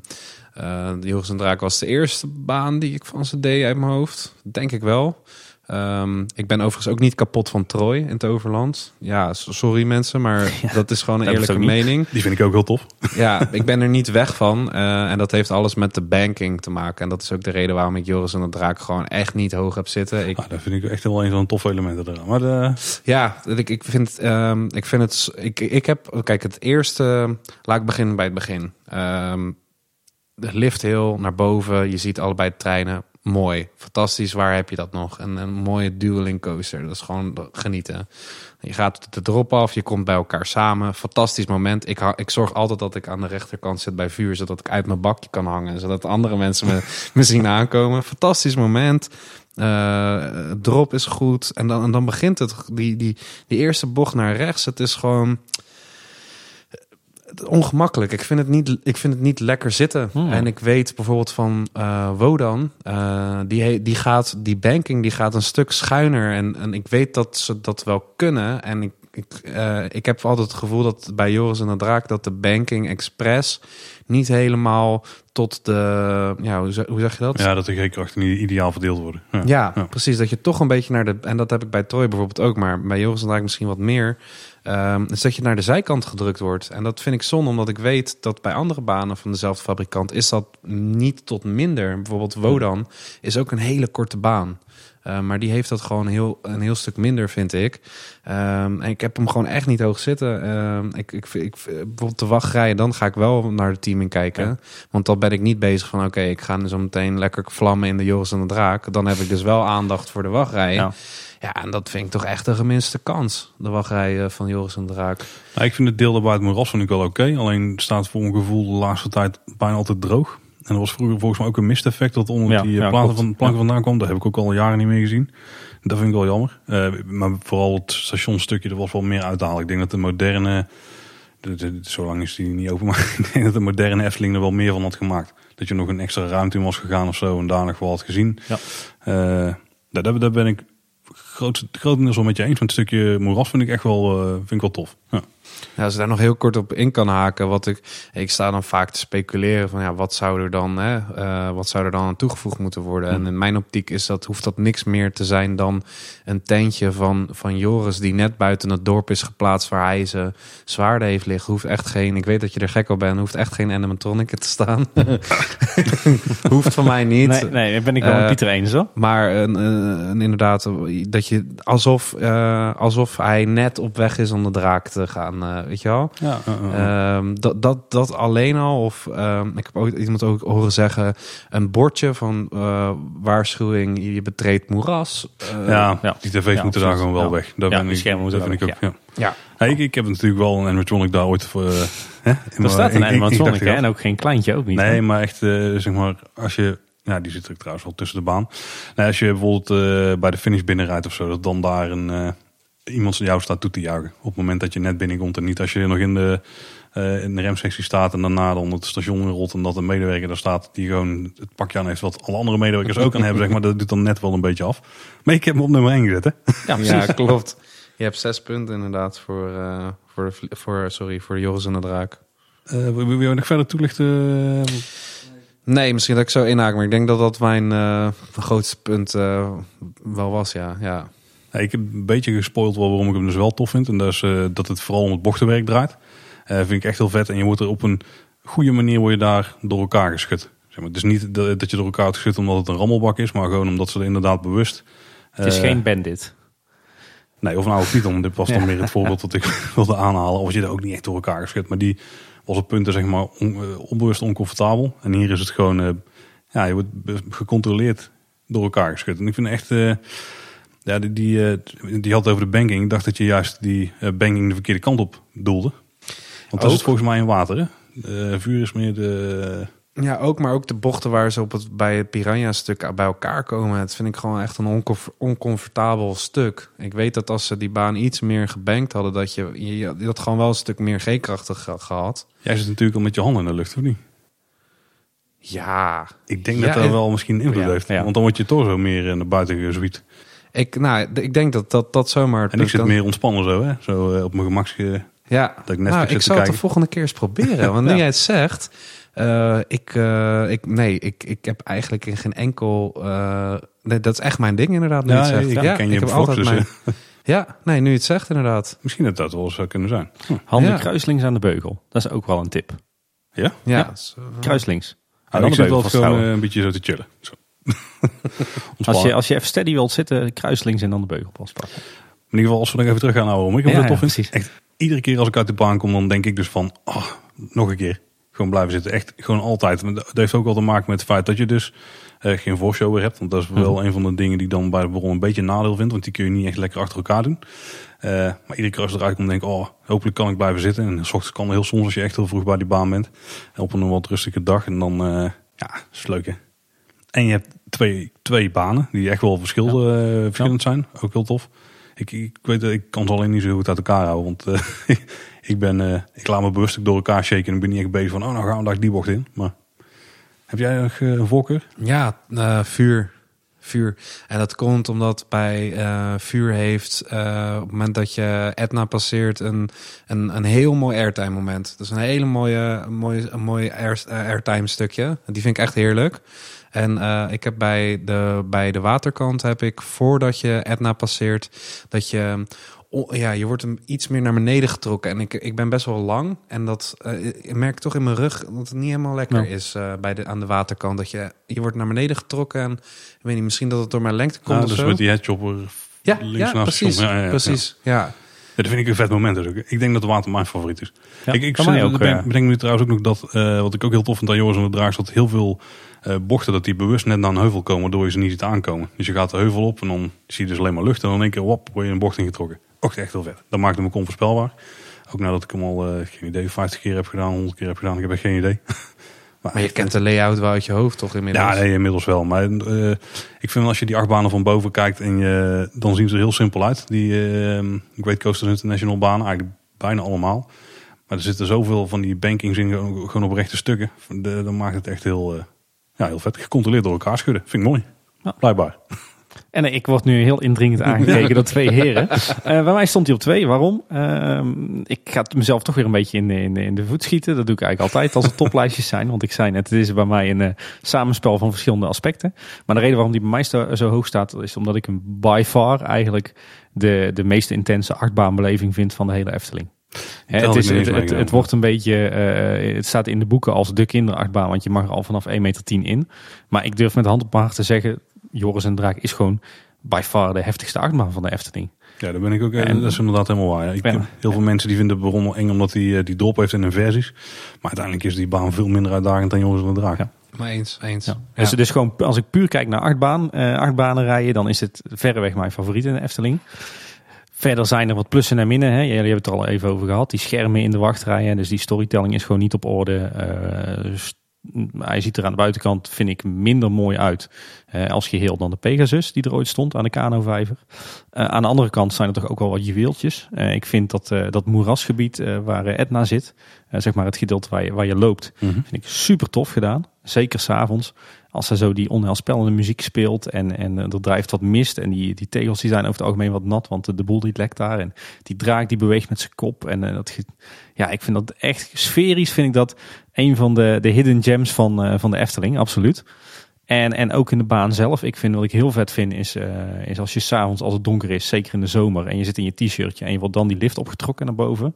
eh, Joris en Draak was de eerste baan die ik van ze deed uit mijn hoofd. Denk ik wel. Ehm, ik ben overigens ook niet kapot van Troy in het Overland. Ja, sorry mensen, maar [LAUGHS] dat is gewoon een eerlijke mening. Die vind ik ook heel tof. [LAUGHS] Ja, [LAUGHS] ik ben er niet weg van. eh, en dat heeft alles met de banking te maken. En dat is ook de reden waarom ik Joris en de Draak gewoon echt niet hoog heb zitten. Ik, Nou, dat vind ik echt wel een van de toffe elementen eraan. Maar de, ja, ik, ik vind, ehm, ik vind het. Ik, ik heb. Kijk, het eerste. Laat ik beginnen bij het begin. Ehm, de lift heel naar boven. Je ziet allebei de treinen. Mooi. Fantastisch. Waar heb je dat nog? Een, een mooie dueling coaster. Dat is gewoon genieten. Je gaat de drop af. Je komt bij elkaar samen. Fantastisch moment. Ik, ik zorg altijd dat ik aan de rechterkant zit bij vuur. Zodat ik uit mijn bakje kan hangen. Zodat andere mensen me, [LAUGHS] me zien aankomen. Fantastisch moment. Eh, drop is goed. En dan, en dan begint het. Die, die, die eerste bocht naar rechts. Het is gewoon ongemakkelijk. Ik vind het niet, ik vind het niet lekker zitten. Hmm. En ik weet bijvoorbeeld van eh, Wodan, eh, die, die gaat, die banking die gaat een stuk schuiner. En, en ik weet dat ze dat wel kunnen. En ik, ik, eh, ik heb altijd het gevoel dat bij Joris en de Draak dat de banking express niet helemaal tot de, ja, hoe, zeg- hoe zeg je dat? ja, dat de G-krachten niet ideaal verdeeld worden. Ja. Ja, Ja. precies. Dat je toch een beetje naar de. En dat heb ik bij Troy bijvoorbeeld ook, maar bij Joris en Draak misschien wat meer. ehm, is dat je naar de zijkant gedrukt wordt. En dat vind ik zonde, omdat ik weet dat bij andere banen van dezelfde fabrikant is dat niet tot minder. Bijvoorbeeld Wodan is ook een hele korte baan. Eh, maar die heeft dat gewoon heel, een heel stuk minder, vind ik. Ehm, en ik heb hem gewoon echt niet hoog zitten. Ehm, ik, ik, ik, bijvoorbeeld de wachtrij, dan ga ik wel naar de teaming kijken. Ja. Want dan ben ik niet bezig van... oké, ik ga zo meteen lekker vlammen in de Joris en de Draak. Dan heb ik dus wel aandacht voor de wachtrij. Ja. Ja. en dat vind ik toch echt de geminste kans. De wachtrij eh, van Joris en de Draak. Nou, ik vind het deel daarbij het moeras vind ik wel oké. Alleen staat voor mijn gevoel de laatste tijd bijna altijd droog. En er was vroeger volgens mij ook een misteffect dat onder Ja, die eh, ja, platen van, planken vandaan kwam. Dat heb ik ook al jaren niet meer gezien. Dat vind ik wel jammer. Eh, maar vooral het stationstukje, er was wel meer uit te halen. Ik denk dat de moderne, de, de, zo lang is die niet open, maar [LAUGHS] ik denk dat de moderne Efteling er wel meer van had gemaakt. Dat je nog een extra ruimte in was gegaan of zo en daar nog wel had gezien. Ja. Eh, daar, ben ik groot, grotendeels wel met je eens. Want het stukje moeras vind ik echt wel, eh, vind ik wel tof. Ja. Ja, als ik daar nog heel kort op in kan haken, wat ik, ik sta dan vaak te speculeren van ja, wat zou er dan, hè, eh, wat zou er dan aan toegevoegd moeten worden? En in mijn optiek is dat, hoeft dat niks meer te zijn dan een tentje van, van Joris die net buiten het dorp is geplaatst waar hij zijn zwaarden heeft liggen. Hoeft echt geen, ik weet dat je er gek op bent, hoeft echt geen animatronic te staan. [LAUGHS] [LAUGHS] hoeft van mij niet. Nee, nee, ben ik wel met Eh, Pieter eens hoor. Maar een, een, een inderdaad, dat je alsof, eh, alsof hij net op weg is om de draak te gaan, eh, weet je wel? Ja, uh, uh. Ehm, dat, dat, dat alleen al, of ehm, ik heb ook iemand ook horen zeggen, een bordje van eh, waarschuwing, je betreedt moeras. Eh, ja, ja. die tv's Ja, moeten daar gewoon wel Ja. weg. Dat Ja, ben die ik, schermen moeten vind wel ik ook. Ja. ja. Hey, ik, ik heb natuurlijk wel een animatronic daar ooit voor. hè, Er staat een animatronic hè, ik en ook geen kleintje ook niet. Nee, hè? maar echt, zeg maar, als je. Ja, die zit er trouwens wel tussen de baan. Nou, als je bijvoorbeeld eh, bij de finish binnenrijdt of zo, dat dan daar een, eh, iemand jou staat toe te juichen. Op het moment dat je net binnenkomt en niet als je nog in de, eh, in de remsectie staat en daarna dan het station rolt en dat een medewerker daar staat die gewoon het pakje aan heeft wat alle andere medewerkers ook aan hebben, zeg maar. Dat doet dan net wel een beetje af. Maar ik heb hem op nummer 1 gezet, hè? Ja. Ja, [LAUGHS] klopt. Je hebt zes punten inderdaad voor, eh, voor, de, voor, sorry, voor Joris en de Draak. Eh, wil je nog verder toelichten? Nee, misschien dat ik zo inhaak, maar ik denk dat dat mijn grootste punt wel was, ja. ja. Ik heb een beetje gespoild waarom ik hem dus wel tof vind. En dat is eh, dat het vooral om het bochtenwerk draait. Eh vind ik echt heel vet. En je wordt er op een goede manier word je daar door elkaar geschud. Zeg maar, het is niet dat je door elkaar wordt geschud omdat het een rammelbak is. Maar gewoon omdat ze er inderdaad bewust... Het is eh, geen bandit. Nee, of een oude Python. Dit was [LAUGHS] dan Ja. meer het voorbeeld dat ik [LAUGHS] wilde aanhalen. Of je er ook niet echt door elkaar geschud. Maar die was op punten zeg maar on- onbewust oncomfortabel. En hier is het gewoon... ja, je wordt gecontroleerd door elkaar geschud. En ik vind echt... Ja, die, die, eh, die had het over de banking. Ik dacht dat je juist die eh, banking de verkeerde kant op doelde. Want dat Ook? is volgens mij in water, hè? Eh, vuur is meer de... Ja, ook, maar ook de bochten waar ze op het, bij het Piranha-stuk bij elkaar komen. Dat vind ik gewoon echt een oncomf- oncomfortabel stuk. Ik weet dat als ze die baan iets meer gebankt hadden, dat je, je, je had gewoon wel een stuk meer G-krachtig ge- gehad. Jij zit natuurlijk al met je handen in de lucht, of niet? Ja, Ik denk Ja, dat dat wel misschien invloed Ja, heeft. ja. Want dan wordt je torso meer eh, naar buiten gezwiet. Ik, nou, ik denk dat dat, dat zomaar... En ik zit dan- meer ontspannen zo, hè? Zo eh, op mijn gemakje. Ja, Dat ik Netflix nou, zit ik zal het de volgende keer eens proberen. [LAUGHS] Want nu Ja. jij het zegt, eh, ik, eh, ik, nee, ik, ik heb eigenlijk in geen enkel... eh, nee, dat is echt mijn ding inderdaad, nu Ja, het zegt. ik ja, ken je ik heb altijd dus, mijn... [LAUGHS] Ja, nee, nu je het zegt inderdaad. Misschien dat dat wel zou kunnen zijn. Hm. Handen Ja. kruislings aan de beugel. Dat is ook wel een tip. Ja? Ja, eh, Kruislings. En dan ik zit wel gewoon eh, een beetje zo te chillen. Zo. [LAUGHS] Als je, als je even steady wilt zitten, kruislings en dan de beugel vastpakken. In ieder geval, als we nog even terug gaan naar waarom ik Ja, zo tof ja, vind. precies. Echt, iedere keer als ik uit de baan kom, dan denk ik dus van, oh, nog een keer. Gewoon blijven zitten. Echt, gewoon altijd. Dat heeft ook wel te maken met het feit dat je dus eh, geen voorshow weer hebt. Want dat is wel Mhm. een van de dingen die ik dan bij de bron een beetje een nadeel vind. Want die kun je niet echt lekker achter elkaar doen. Eh, maar iedere keer als je eruit komt, denk ik, oh, hopelijk kan ik blijven zitten. En s ochtends kan heel soms als je echt heel vroeg bij die baan bent. En op een wat rustige dag. En dan, eh, ja, is leuk hè. En je hebt twee, twee banen die echt wel verschil, eh, verschillend zijn. Ook heel tof. Ik, ik weet dat ik kan ze alleen niet zo goed uit elkaar houden. Want eh, [LAUGHS] ik ben, eh, ik laat me bewust door elkaar shaken. En ik ben niet echt bezig van, oh nou gaan we daar die bocht in. Maar heb jij nog eh, een voorkeur? Ja, eh, vuur. Vuur. En dat komt omdat bij eh, vuur heeft, eh, op het moment dat je Etna passeert, een, een, een heel mooi airtime moment. Dat is een hele mooie, mooie, een mooie air, eh, airtime stukje. Die vind ik echt heerlijk. En ik heb bij de, bij de waterkant heb ik, voordat je Etna passeert, dat je ja, je wordt hem iets meer naar beneden getrokken. En ik, ik ben best wel lang. En dat eh, ik merk toch in mijn rug dat het niet helemaal lekker Ja. is eh, bij de, aan de waterkant. Dat je, je wordt naar beneden getrokken. En ik weet niet, misschien dat het door mijn lengte komt. Of dus zo. met die headchopper ja, links ja, precies. Ja, ja, ja. precies. Ja. Ja, dat vind ik een vet moment. Dus. Ik denk dat de water mijn favoriet is. Ja, ik ik zit- ook, bedenk, ja. bedenk me trouwens ook nog dat, eh, wat ik ook heel tof vind aan Joris en de dat heel veel eh, bochten, dat die bewust net naar een heuvel komen, waardoor je ze niet ziet aankomen. Dus je gaat de heuvel op en dan zie je dus alleen maar lucht en dan in één keer, wop, word je in een bocht ingetrokken. Ook echt heel vet. Dat maakt hem ook onvoorspelbaar. Ook nadat ik hem al, eh, geen idee, 50 keer heb gedaan, 100 keer heb gedaan, ik heb echt geen idee. [LAUGHS] Maar je kent de layout wel uit je hoofd toch inmiddels? Ja, nee, inmiddels wel. Maar eh, ik vind als je die achtbanen van boven kijkt, en je, dan zien ze er heel simpel uit. Die eh, Great Coasters International banen, eigenlijk bijna allemaal. Maar er zitten zoveel van die bankings in, gewoon op rechte stukken. De, dan maakt het echt heel, eh, ja, heel vet. Gecontroleerd door elkaar schudden. Vind ik mooi. Ja. Blijkbaar. En ik word nu heel indringend [LAUGHS] aangekeken door twee heren. Eh, bij mij stond hij op twee. Waarom? Ehm, ik ga het mezelf toch weer een beetje in, de- in, in de voet schieten. Dat doe ik eigenlijk altijd als er toplijstjes zijn. Want ik zei net, het is bij mij een eh, samenspel van verschillende aspecten. Maar de reden waarom die bij mij zo hoog staat, is omdat ik hem by far eigenlijk de, de meest intense achtbaanbeleving vind van de hele Efteling. Het, is, het, wordt een beetje, eh, het staat in de boeken als de kinderachtbaan, want je mag er al vanaf 1,10 meter in. Maar ik durf met hand op mijn hart te zeggen, Joris en Draak is gewoon by far de heftigste achtbaan van de Efteling. Ja, daar ben ik ook. eh, En- dat is inderdaad helemaal waar. Ja. Ik, Ja. Heel veel mensen die vinden de Baron wel eng omdat hij eh, die drop heeft in hun versies. Maar uiteindelijk is die baan veel minder uitdagend dan Jongens en de Draak. Ja. Maar eens, eens. Ja. Dus, dus gewoon, als ik puur kijk naar achtbaan, eh, achtbanen rijden, dan is het verreweg mijn favoriet in de Efteling. Verder zijn er wat plussen en minnen. Hè. Jullie hebben het er al even over gehad. Die schermen in de wachtrijen. Dus die storytelling is gewoon niet op orde. Eh, dus, mm, hij ziet er aan de buitenkant, vind ik, minder mooi uit. eh, als geheel dan de Pegasus die er ooit stond aan de Kano-vijver. Eh, aan de andere kant zijn er toch ook wel wat juweeltjes. Eh, ik vind dat, eh, dat moerasgebied eh, waar Etna zit, eh, zeg maar het gedeelte waar je, waar je loopt, Mhm. vind ik super tof gedaan. Zeker s'avonds. Als er zo die onheilspellende muziek speelt en, en eh, er drijft wat mist. En die, die tegels die zijn over het algemeen wat nat, want de, de boel die lekt daar. En die draak die beweegt met zijn kop. En eh, dat, ja, ik vind dat echt sferisch vind ik dat een van de, de hidden gems van, eh, van de Efteling, absoluut. En, en ook in de baan zelf. Ik vind wat ik heel vet vind is, is als je s'avonds als het donker is, zeker in de zomer, en je zit in je t-shirtje en je wordt dan die lift opgetrokken naar boven.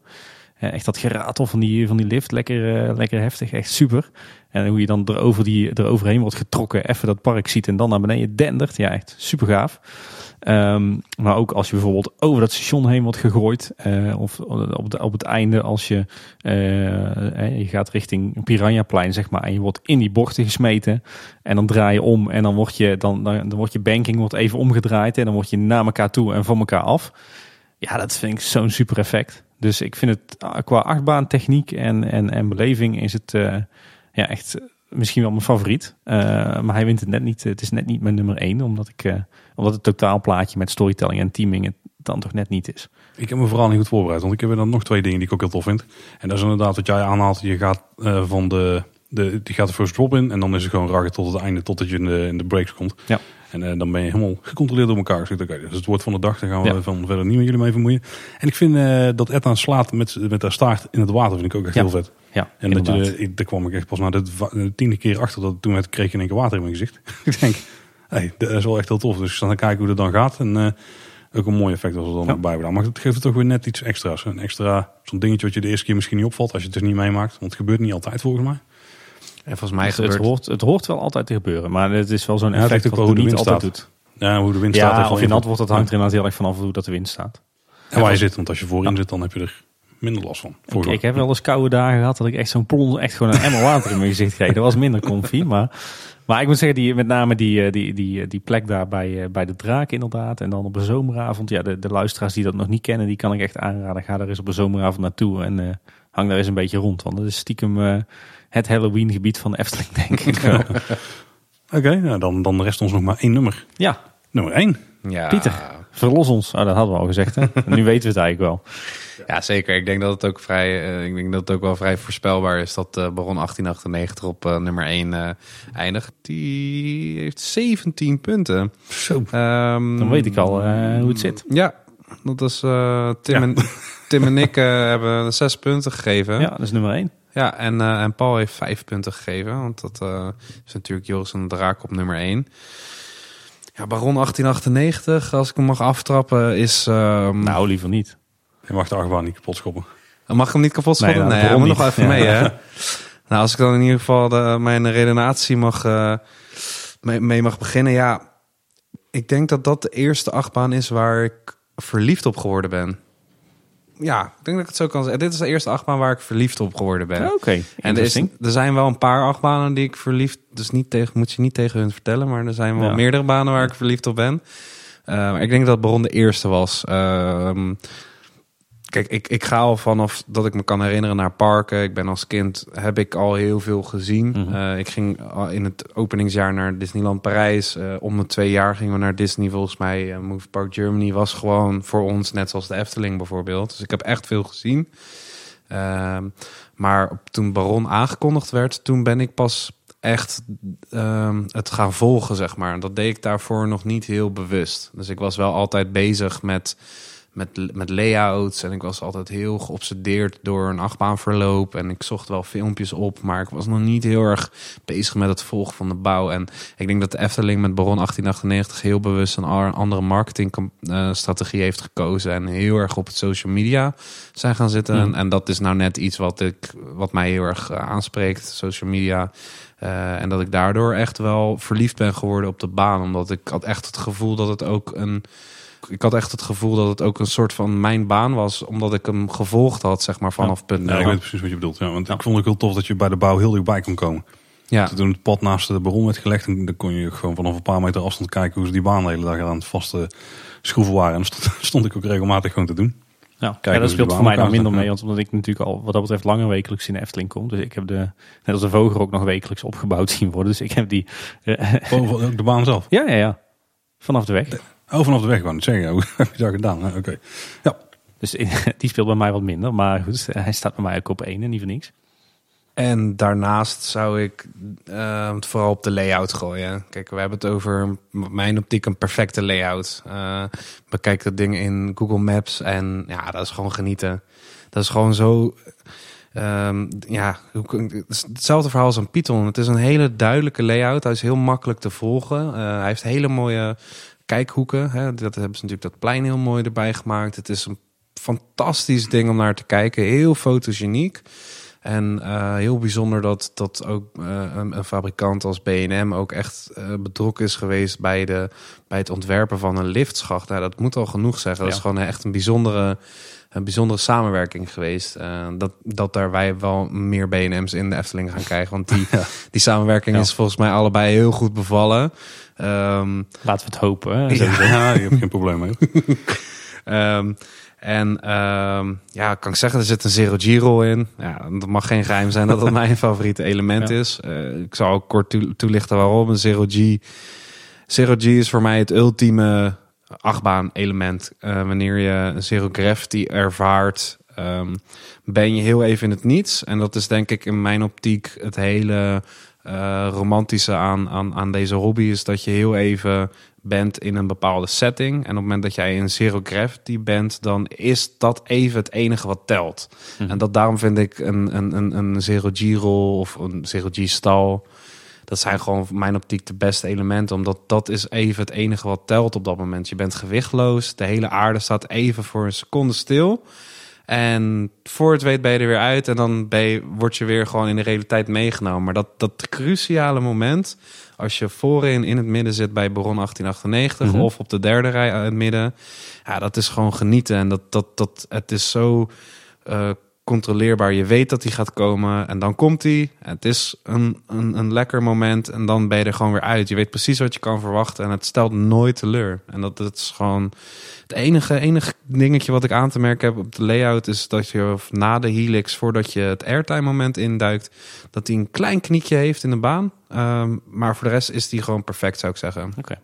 Eh, echt dat geratel van die, van die lift, lekker, eh, lekker heftig, echt super. En hoe je dan erover die, eroverheen wordt getrokken, even dat park ziet en dan naar beneden dendert. Ja, echt super gaaf. Ehm, maar ook als je bijvoorbeeld over dat station heen wordt gegooid. Uh, of op, op het einde als je, uh, je gaat richting Piranhaplein zeg maar. En je wordt in die bochten gesmeten. En dan draai je om en dan wordt je, dan, dan, dan je banking wordt even omgedraaid. En dan word je naar elkaar toe en van elkaar af. Ja, dat vind ik zo'n super effect. Dus ik vind het ah, qua achtbaantechniek en, en, en beleving is het uh, ja, echt misschien wel mijn favoriet. Uh, maar hij wint het net niet. Het is net niet mijn nummer één, omdat, ik, uh, omdat het totaalplaatje met storytelling en teaming het dan toch net niet is. Ik heb me vooral niet goed voorbereid, want ik heb er dan nog twee dingen die ik ook heel tof vind. En dat is inderdaad wat jij aanhaalt. Je gaat van de, de, die gaat de first drop in en dan is het gewoon raggen tot het einde, totdat je in de, in de breaks komt. Ja. En uh, dan ben je helemaal gecontroleerd door elkaar. Dus, okay, dus het woord van de dag, daar gaan we ja. van verder niet met jullie mee vermoeien. En ik vind uh, dat Ethan slaat met, met haar staart in het water, vind ik ook echt ja. heel vet. Ja, en dat je, ik, daar kwam ik echt pas na de, de tiende keer achter dat toen kreeg ik in één keer water in mijn gezicht. [LAUGHS] ik denk, hey, dat is wel echt heel tof. Dus ik dan kijken hoe dat dan gaat. En uh, ook een mooi effect als er dan ja. bij. Maar het geeft het toch weer net iets extra's. Een extra, zo'n dingetje wat je de eerste keer misschien niet opvalt als je het dus niet meemaakt. Want het gebeurt niet altijd volgens mij. En volgens mij het, gebeurt... het, hoort, het hoort wel altijd te gebeuren. Maar het is wel zo'n ja, effect wat het niet altijd staat. doet. Ja, hoe de wind ja, staat. of je nat wordt, dat hangt er inderdaad heel erg vanaf hoe dat de wind staat. En waar je zit, want als je voorin zit, dan heb je er minder last van. Ik, ik, heb wel eens koude dagen gehad dat ik echt zo'n plons, echt gewoon een emmer water in mijn gezicht kreeg. Dat was minder comfy, maar, maar ik moet zeggen, die, met name die, die, die, die plek daar bij, bij de draak inderdaad. En dan op een zomeravond, ja, de, de luisteraars die dat nog niet kennen, die kan ik echt aanraden. Ga daar eens op een zomeravond naartoe en uh, hang daar eens een beetje rond. Want dat is stiekem uh, het Halloween gebied van de Efteling, denk ik wel. [LAUGHS] Oké, okay, nou dan, dan rest ons nog maar één nummer. Ja. Nummer één. Ja. Pieter, verlos ons. Oh, dat hadden we al gezegd. Hè? [LAUGHS] nu weten we het eigenlijk wel. Ja, zeker. Ik denk dat het ook vrij, uh, ik denk dat het ook wel vrij voorspelbaar is dat uh, Baron 1898 op uh, nummer 1 uh, eindigt. Die heeft 17 punten. Zo. Um, Dan weet ik al hoe het zit. Ja, dat is Tim, ja. en, Tim en ik hebben 6 punten gegeven. Ja, dat is nummer 1. Ja, en, en Paul heeft 5 punten gegeven. Want dat is natuurlijk Joris en de Draak op nummer 1. Ja, Baron 1898, als ik hem mag aftrappen, is... Um... Nou, liever niet. Je mag de achtbaan niet kapot schoppen. Mag ik hem niet kapot schoppen? Nee, nou, nee hij moet nog even ja. mee, hè? nou, als ik dan in ieder geval de, mijn redenatie mag, uh, mee, mee mag beginnen. Ja, ik denk dat dat de eerste achtbaan is waar ik verliefd op geworden ben. Ja, ik denk dat ik het zo kan zeggen. Dit is de eerste achtbaan waar ik verliefd op geworden ben. Oké, okay, en er, is, er zijn wel een paar achtbanen die ik verliefd... Dus niet tegen, moet je niet tegen hun vertellen. Maar er zijn wel Ja. meerdere banen waar ik verliefd op ben. Uh, maar ik denk dat Baron de eerste was. Uh, kijk, ik, ik ga al vanaf dat ik me kan herinneren naar parken. Ik ben als kind, heb ik al heel veel gezien. Mhm. Mm -hmm. ik ging in het openingsjaar naar Disneyland Parijs. Uh, om de twee jaar gingen we naar Disney volgens mij. Uh, Move Park Germany was gewoon voor ons net zoals de Efteling bijvoorbeeld. Dus ik heb echt veel gezien. Uh, maar toen Baron aangekondigd werd, toen ben ik pas echt uh, het gaan volgen, zeg maar. Dat deed ik daarvoor nog niet heel bewust. Dus ik was wel altijd bezig met, met, met layouts. En ik was altijd heel geobsedeerd door een achtbaanverloop. En ik zocht wel filmpjes op, maar ik was nog niet heel erg bezig met het volgen van de bouw. En ik denk dat de Efteling met Baron 1898 heel bewust een andere marketingstrategie heeft gekozen. En heel erg op het social media zijn gaan zitten. Mm. En, en dat is nou net iets wat, ik, wat mij heel erg aanspreekt, social media. Uh, en dat ik daardoor echt wel verliefd ben geworden op de baan. Omdat ik had echt het gevoel dat het ook een. Ik had echt het gevoel dat het ook een soort van mijn baan was. Omdat ik hem gevolgd had, zeg maar, vanaf ja. punt Ja, ik weet precies wat je bedoelt. Ja, want ja. ik vond het heel tof dat je bij de bouw heel dichtbij kon komen. Ja. Toen het pad naast de baron werd gelegd, dan kon je gewoon vanaf een paar meter afstand kijken hoe ze die baan de hele dag aan het vaste schroeven waren. En stond, [LAUGHS] stond ik ook regelmatig gewoon te doen. Ja, ja dat speelt voor mij dan minder mee, want omdat ik natuurlijk al wat dat betreft langer wekelijks in de Efteling kom. Dus ik heb de, net als de Voger ook nog wekelijks opgebouwd [LAUGHS] zien worden. Dus ik heb die... Uh, de baan zelf? [LAUGHS] Ja, ja, ja. Vanaf de weg. Oh, vanaf de weg gewoon. Zeggen, [LAUGHS] hoe heb je dat gedaan? Oké. Okay. Ja. Dus [LAUGHS] die speelt bij mij wat minder. Maar goed, [LAUGHS] hij staat bij mij ook op één en niet voor niks. En daarnaast zou ik uh, het vooral op de layout gooien. Kijk, we hebben het over mijn optiek een perfecte layout. Uh, bekijk dat ding in Google Maps en ja, dat is gewoon genieten. Dat is gewoon zo. Um, ja, hetzelfde verhaal als een Python. Het is een hele duidelijke layout. Hij is heel makkelijk te volgen. Uh, hij heeft hele mooie kijkhoeken. Hè. Dat hebben ze natuurlijk dat plein heel mooi erbij gemaakt. Het is een fantastisch ding om naar te kijken. Heel fotogeniek. En uh, heel bijzonder dat, dat ook uh, een, een, fabrikant als B&M ook echt uh, betrokken is geweest bij, de, bij het ontwerpen van een liftschacht. Nou, dat moet al genoeg zeggen. Dat is gewoon echt een bijzondere, een bijzondere samenwerking geweest. dat, dat daar wij wel meer B&M's in de Efteling gaan krijgen. Want die, [LAUGHS] ja. die samenwerking ja. is volgens mij allebei heel goed bevallen. Um, Laten we het hopen. Hè? Ja, je hebt geen probleem mee. um, [LAUGHS] en um, ja, kan ik zeggen, er zit een Zero G-rol in. Ja, dat mag geen geheim zijn dat dat mijn [LAUGHS] favoriete element ja. is. Uh, ik zal ook kort toelichten waarom. Een Zero G. Zero G is voor mij het ultieme achtbaan element. Uh, wanneer je een Zero Gravity ervaart, um, ben je heel even in het niets. En dat is denk ik in mijn optiek het hele uh, romantische aan, aan, aan deze hobby. Is dat je heel even bent in een bepaalde setting. En op het moment dat jij in zero gravity bent, dan is dat even het enige wat telt. Mhm. En dat daarom vind ik een, een, een, een zero G-rol of een zero G-stal. Dat zijn gewoon mijn optiek de beste elementen. Omdat dat is even het enige wat telt op dat moment. Je bent gewichtloos. De hele aarde staat even voor een seconde stil. En voor het weet ben je er weer uit. En dan ben je, word je weer gewoon in de realiteit meegenomen. Maar dat, dat cruciale moment als je voorin in het midden zit bij Baron 1898 mm -hmm. of op de derde rij in het midden, ja, dat is gewoon genieten. En dat, dat, dat, het is zo uh, controleerbaar. Je weet dat hij gaat komen en dan komt hij. Het is een, een, een lekker moment en dan ben je er gewoon weer uit. Je weet precies wat je kan verwachten en het stelt nooit teleur. En dat, dat is gewoon het enige, enige dingetje wat ik aan te merken heb op de layout is dat je na de helix, voordat je het airtime moment induikt, dat hij een klein knietje heeft in de baan. Um, maar voor de rest is die gewoon perfect, zou ik zeggen. Oké.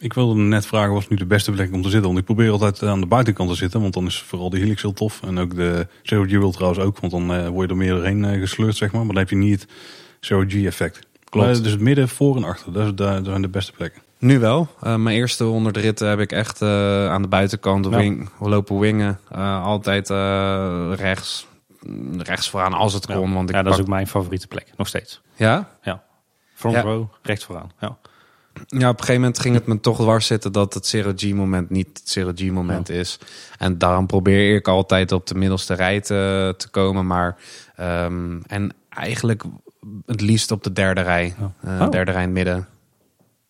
Ik wilde net vragen, was nu de beste plek om te zitten? Want ik probeer altijd aan de buitenkant te zitten, want dan is vooral de helix heel tof. En ook de Zero G wil trouwens ook, want dan uh, word je er meer doorheen uh, gesleurd, zeg maar. Maar dan heb je niet het Zero G effect. Klopt. Uh, dus het midden, voor en achter, dat, is, dat zijn de beste plekken. Nu wel. Uh, mijn eerste honderd ritten heb ik echt uh, aan de buitenkant ja. wing, lopen wingen. Uh, altijd rechts, rechts vooraan als het ja. kon. Want ik ja, dat pak... is ook mijn favoriete plek, nog steeds. Ja? Ja. Front ja. row, rechts vooraan. Ja. Ja, op een gegeven moment ging het me toch dwars zitten dat het Zero G-moment niet het Zero G-moment ja. is. En daarom probeer ik altijd op de middelste rij te, te komen. Maar, um, en eigenlijk het liefst op de derde rij. Ja. Uh, oh. Derde rij in het midden.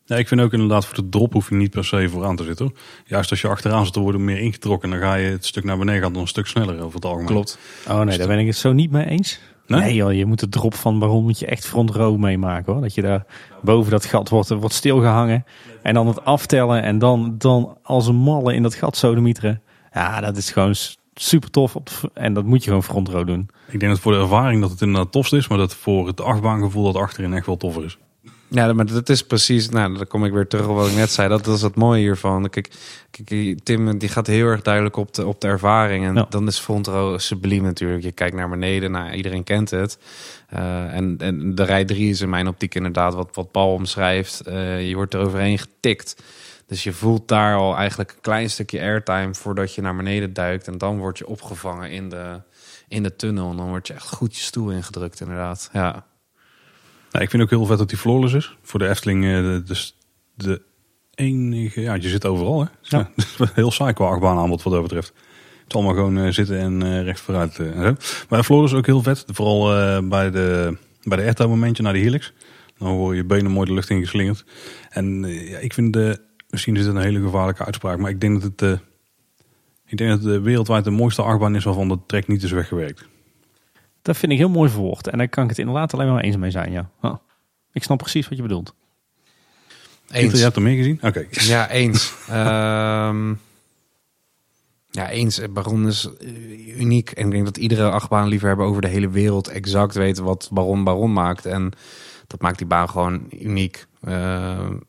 Ja, ik vind ook inderdaad voor de drop hoef je niet per se vooraan te zitten. Juist als je achteraan zit, dan wordt meer ingetrokken. Dan ga je het stuk naar beneden gaan dan een stuk sneller over het algemeen. Klopt. Oh nee, daar ben ik het zo niet mee eens. Nee, nee joh, je moet de drop van Baron moet je echt front row meemaken hoor. Dat je daar boven dat gat wordt, wordt stilgehangen. En dan het aftellen en dan, dan als een malle in dat gat sodemieteren. Ja, dat is gewoon super tof. Op en dat moet je gewoon front row doen. Ik denk dat voor de ervaring dat het inderdaad tof is. Maar dat voor het achtbaangevoel dat achterin echt wel toffer is. Ja, maar dat is precies, nou, dan kom ik weer terug op wat ik net zei. Dat, dat is het mooie hiervan. Kijk, kijk, Tim die gaat heel erg duidelijk op de, op de ervaring. En ja. dan is front row subliem natuurlijk. Je kijkt naar beneden, nou, iedereen kent het. Uh, en, en de rij 3 is in mijn optiek inderdaad wat, wat Paul omschrijft. Uh, je wordt er overheen getikt. Dus je voelt daar al eigenlijk een klein stukje airtime voordat je naar beneden duikt. En dan word je opgevangen in de, in de tunnel. En dan word je echt goed je stoel ingedrukt inderdaad. Ja. Nou, ik vind ook heel vet dat die flawless is. Voor de Efteling uh, dus de enige... Ja, je zit overal hè. Ja. [LAUGHS] heel saai qua achtbaan aanbod wat dat betreft. Het allemaal gewoon uh, zitten en uh, recht vooruit. en zo. Maar flawless is ook heel vet. Vooral bij de, bij de airtime momentje naar de helix. Dan hoor je benen mooi de lucht in geslingerd. En ja, ik vind de... Misschien is het een hele gevaarlijke uitspraak. Maar ik denk dat het... ik denk dat het wereldwijd de mooiste achtbaan is waarvan de trek niet is weggewerkt. Dat vind ik heel mooi verwoord. En daar kan ik het inderdaad alleen maar eens mee zijn, ja. Oh, ik snap precies wat je bedoelt. Eens. Je hebt er meer gezien? Oké. Okay. Ja, eens. um, [LAUGHS] ja, eens. Baron is uniek. En ik denk dat iedere achtbaanliefhebber over de hele wereld exact weet wat Baron Baron maakt. En dat maakt die baan gewoon uniek. Uh,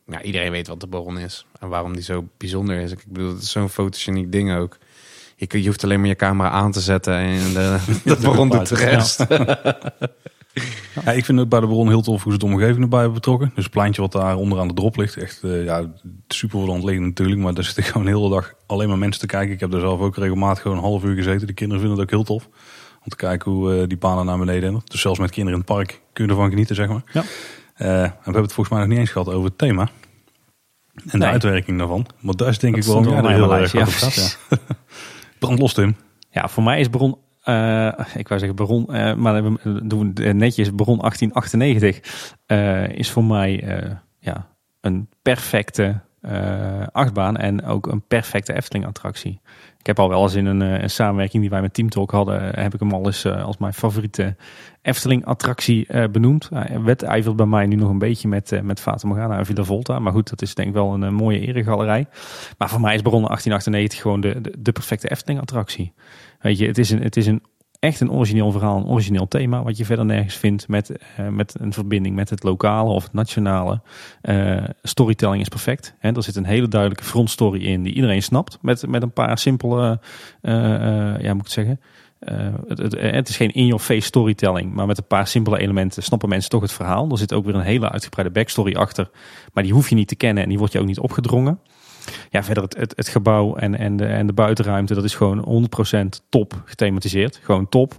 ja, iedereen weet wat de Baron is. En waarom die zo bijzonder is. Ik bedoel, het is zo'n fotogeniek ding ook. Je, je hoeft alleen maar je camera aan te zetten en [LAUGHS] de, de bron doet de rest. Ja, ik vind het bij de bron heel tof hoe ze de omgeving erbij hebben betrokken. Dus het pleintje wat daar onderaan de drop ligt. Echt uh, ja, super voor de hand liggen natuurlijk. Maar daar zitten gewoon de hele dag alleen maar mensen te kijken. Ik heb er zelf ook regelmatig gewoon een half uur gezeten. De kinderen vinden het ook heel tof. Om te kijken hoe uh, die panen naar beneden hebben. Dus zelfs met kinderen in het park kun je ervan genieten, zeg maar. Ja. Uh, en we hebben het volgens mij nog niet eens gehad over het thema. En nee. de uitwerking daarvan. Maar daar is denk dat ik wel ja, heel erg ja, op gaat. Ja. Brand los, Tim. Ja, voor mij is Bron ik wou zeggen Baron, maar dan doen we netjes. Baron 1898 is voor mij ja, een perfecte achtbaan en ook een perfecte Efteling attractie. Ik heb al wel eens in een, eh, een samenwerking die wij met Team Talk hadden, heb ik hem al eens uh, als mijn favoriete Efteling attractie uh, benoemd. Hij wedijvert bij mij nu nog een beetje met, met Fata Morgana en Villa Volta. Maar goed, dat is denk ik wel een, mooie eregalerij. Maar voor mij is Baron 1898 gewoon de, de, de perfecte Efteling attractie. Weet je, het is een, het is een echt een origineel verhaal, een origineel thema, wat je verder nergens vindt met, uh, met een verbinding met het lokale of het nationale. Uh, storytelling is perfect. Hè. Er zit een hele duidelijke frontstory in die iedereen snapt, met, met een paar simpele, uh, ja, moet ik zeggen. Het, het, het, is geen in-your-face storytelling, maar met een paar simpele elementen snappen mensen toch het verhaal. Er zit ook weer een hele uitgebreide backstory achter, maar die hoef je niet te kennen en die wordt je ook niet opgedrongen. Ja, verder het, het, het gebouw en, en, de, en de buitenruimte, dat is gewoon 100% top gethematiseerd. Gewoon top.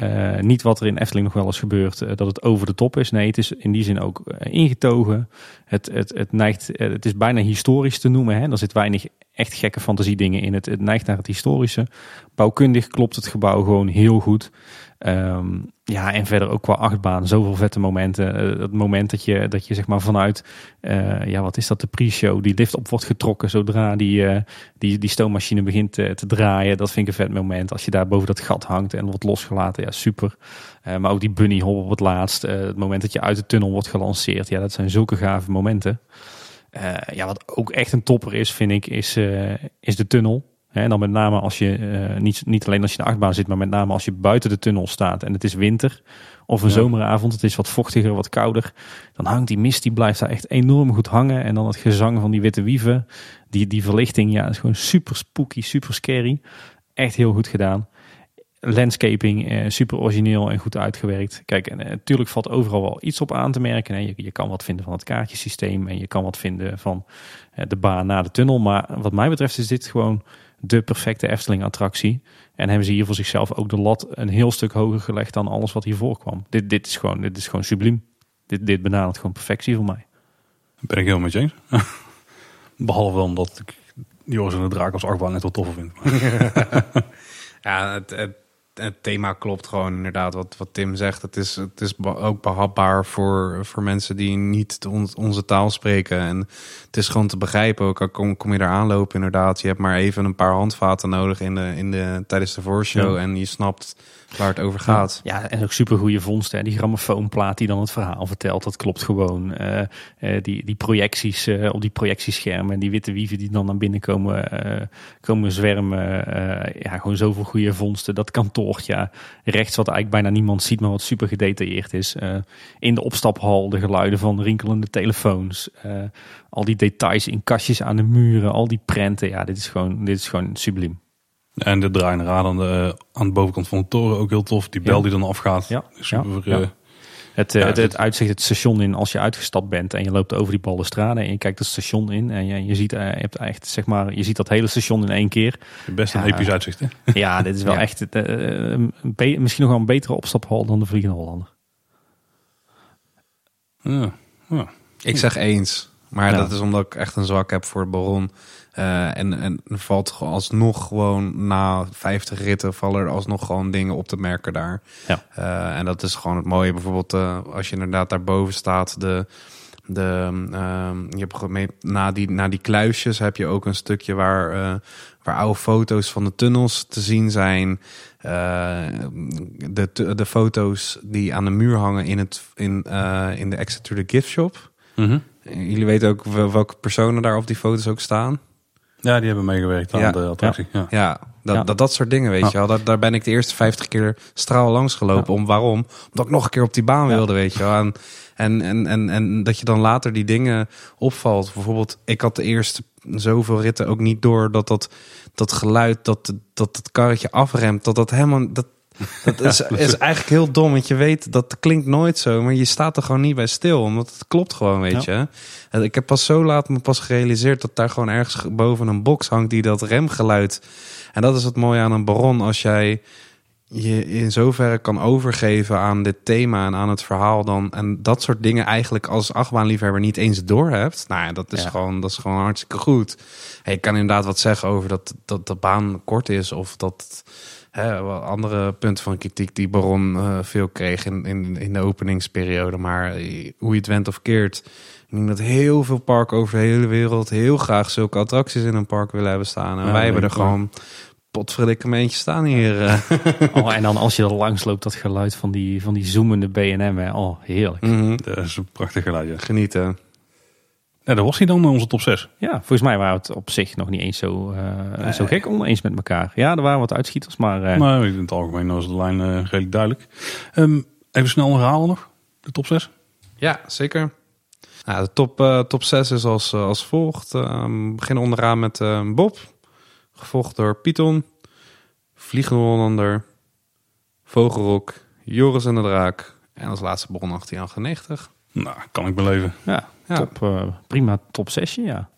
Uh, niet wat er in Efteling nog wel eens gebeurt, uh, dat het over de top is. Nee, het is in die zin ook uh, ingetogen. Het, het, het, neigt, het is bijna historisch te noemen. Hè? Er zit weinig echt gekke fantasiedingen in. Het, het neigt naar het historische. Bouwkundig klopt het gebouw gewoon heel goed. Um, ja, en verder ook qua achtbaan, zoveel vette momenten. Uh, het moment dat je, dat je zeg maar vanuit, uh, ja, wat is dat, de pre-show, die lift op wordt getrokken zodra die, uh, die, die stoommachine begint te, te, draaien. Dat vind ik een vet moment. Als je daar boven dat gat hangt en wordt losgelaten, ja, super. maar ook die bunny hop op het laatst, het moment dat je uit de tunnel wordt gelanceerd. Ja, dat zijn zulke gave momenten. ja, wat ook echt een topper is, vind ik, is, is de tunnel. En dan met name als je, uh, niet, niet alleen als je in de achtbaan zit, maar met name als je buiten de tunnel staat en het is winter of een zomeravond, het is wat vochtiger, wat kouder. Dan hangt die mist, die blijft daar echt enorm goed hangen. En dan het gezang van die witte wieven, die, die verlichting, ja, is gewoon super spooky, super scary. Echt heel goed gedaan. Landscaping, eh, super origineel en goed uitgewerkt. Kijk, en natuurlijk valt overal wel iets op aan te merken. Hè. Je, je kan wat vinden van het kaartjesysteem en je kan wat vinden van de baan na de tunnel. Maar wat mij betreft is dit gewoon de perfecte Efteling-attractie. En hebben ze hier voor zichzelf ook de lat een heel stuk hoger gelegd dan alles wat hiervoor kwam. Dit, dit, is, gewoon, dit is gewoon subliem. Dit, dit benadert gewoon perfectie voor mij. Ben ik heel met je eens. [LAUGHS] Behalve omdat ik Joris en de Draak als achtbaan net wel toffer vind. [LAUGHS] [LAUGHS] ja, het, het het thema klopt gewoon inderdaad wat, wat Tim zegt. Het is, het is ook behapbaar voor, voor mensen die niet onze taal spreken. En het is gewoon te begrijpen. Ook al kom, kom je daar aanlopen inderdaad. Je hebt maar even een paar handvaten nodig in de, in de, tijdens de voorshow. En je snapt waar het over gaat. Ja, en ook super goede vondsten. Die grammofoonplaat die dan het verhaal vertelt, dat klopt gewoon. Uh, uh, die, die projecties uh, op die projectieschermen en die witte wieven die dan naar binnen komen, komen zwermen. ja, gewoon zoveel goede vondsten. Dat kantoortje rechts wat eigenlijk bijna niemand ziet, maar wat super gedetailleerd is. in de opstaphal de geluiden van rinkelende telefoons. al die details in kastjes aan de muren, al die prenten. Ja, dit is gewoon, dit is gewoon subliem. En de draaiende raad aan de, aan de bovenkant van de toren ook heel tof. Die bel die dan afgaat. Ja. Super, ja. Uh, het, ja, het, het, uitzicht het station in als je uitgestapt bent en je loopt over die balustrade en je kijkt het station in en je, je ziet, uh, je hebt echt, zeg maar, je ziet dat hele station in één keer. Best een episch uitzicht, hè? [LAUGHS] Ja, dit is wel echt uh, misschien nog wel een betere opstaphal dan de Vliegende Hollander. Ja, ja. Ik zeg eens, maar dat is omdat ik echt een zwak heb voor het Baron. Uh, en, en valt alsnog gewoon na 50 ritten vallen er alsnog gewoon dingen op te merken daar. Ja. Uh, en dat is gewoon het mooie. Bijvoorbeeld uh, als je inderdaad daarboven staat, de, de, je hebt mee, na, die, na die kluisjes heb je ook een stukje waar, waar oude foto's van de tunnels te zien zijn. de, de foto's die aan de muur hangen in, het, in, in de Exit to the Gift Shop. Mm -hmm. Jullie weten ook welke personen daar op die foto's ook staan. Ja, die hebben meegewerkt aan de attractie. Ja, ja. dat, Dat, dat soort dingen, weet je wel. Daar, daar ben ik de eerste 50 keer straal langs gelopen. Om waarom? Omdat ik nog een keer op die baan wilde, weet je wel. En, en, en, en, en dat je dan later die dingen opvalt. Bijvoorbeeld, ik had de eerste zoveel ritten ook niet door dat dat, dat geluid, dat, dat het karretje afremt, dat dat helemaal, dat, dat is, [LAUGHS] is eigenlijk heel dom, want je weet dat klinkt nooit zo, maar je staat er gewoon niet bij stil, omdat het klopt gewoon, weet je. Ik heb pas zo laat me pas gerealiseerd dat daar gewoon ergens boven een box hangt die dat remgeluid. En dat is het mooie aan een baron als jij je in zoverre kan overgeven aan dit thema en aan het verhaal dan en dat soort dingen eigenlijk als achtbaanliefhebber niet eens door hebt. Nou ja, dat is Ja. gewoon dat is gewoon hartstikke goed. Hey, ik kan inderdaad wat zeggen over dat dat de baan kort is of dat hè, wel andere punten van kritiek die Baron eh, veel kreeg in, in, in de openingsperiode. Maar eh, hoe je het went of keert. Ik denk dat heel veel parken over de hele wereld heel graag zulke attracties in een park willen hebben staan. En Ja, wij hebben er wel. gewoon potverdikke eentje staan hier. eh. [LAUGHS] Oh, en dan als je er langs loopt, dat geluid van die, van die zoemende B&M. hè. Oh, heerlijk. Mhm. Dat is een prachtig geluid. Ja. Genieten. Ja, dat was hij dan, onze top 6. Ja, volgens mij waren we het op zich nog niet eens zo, eh, zo gek oneens met elkaar. Ja, er waren wat uitschieters, maar eh, Maar in het algemeen was de lijn eh, redelijk duidelijk. Ehm, even snel herhalen nog, de top 6. Ja, zeker. Nou, de top, eh, top 6 is als, eh, als volgt. Ehm, we beginnen onderaan met eh, Bob. Gevolgd door Python. Vliegende Hollander. Vogelrok. Joris en de Draak. En als laatste Bron 1898. Nou, kan ik beleven. Ja. Top, eh, prima top 6, ja.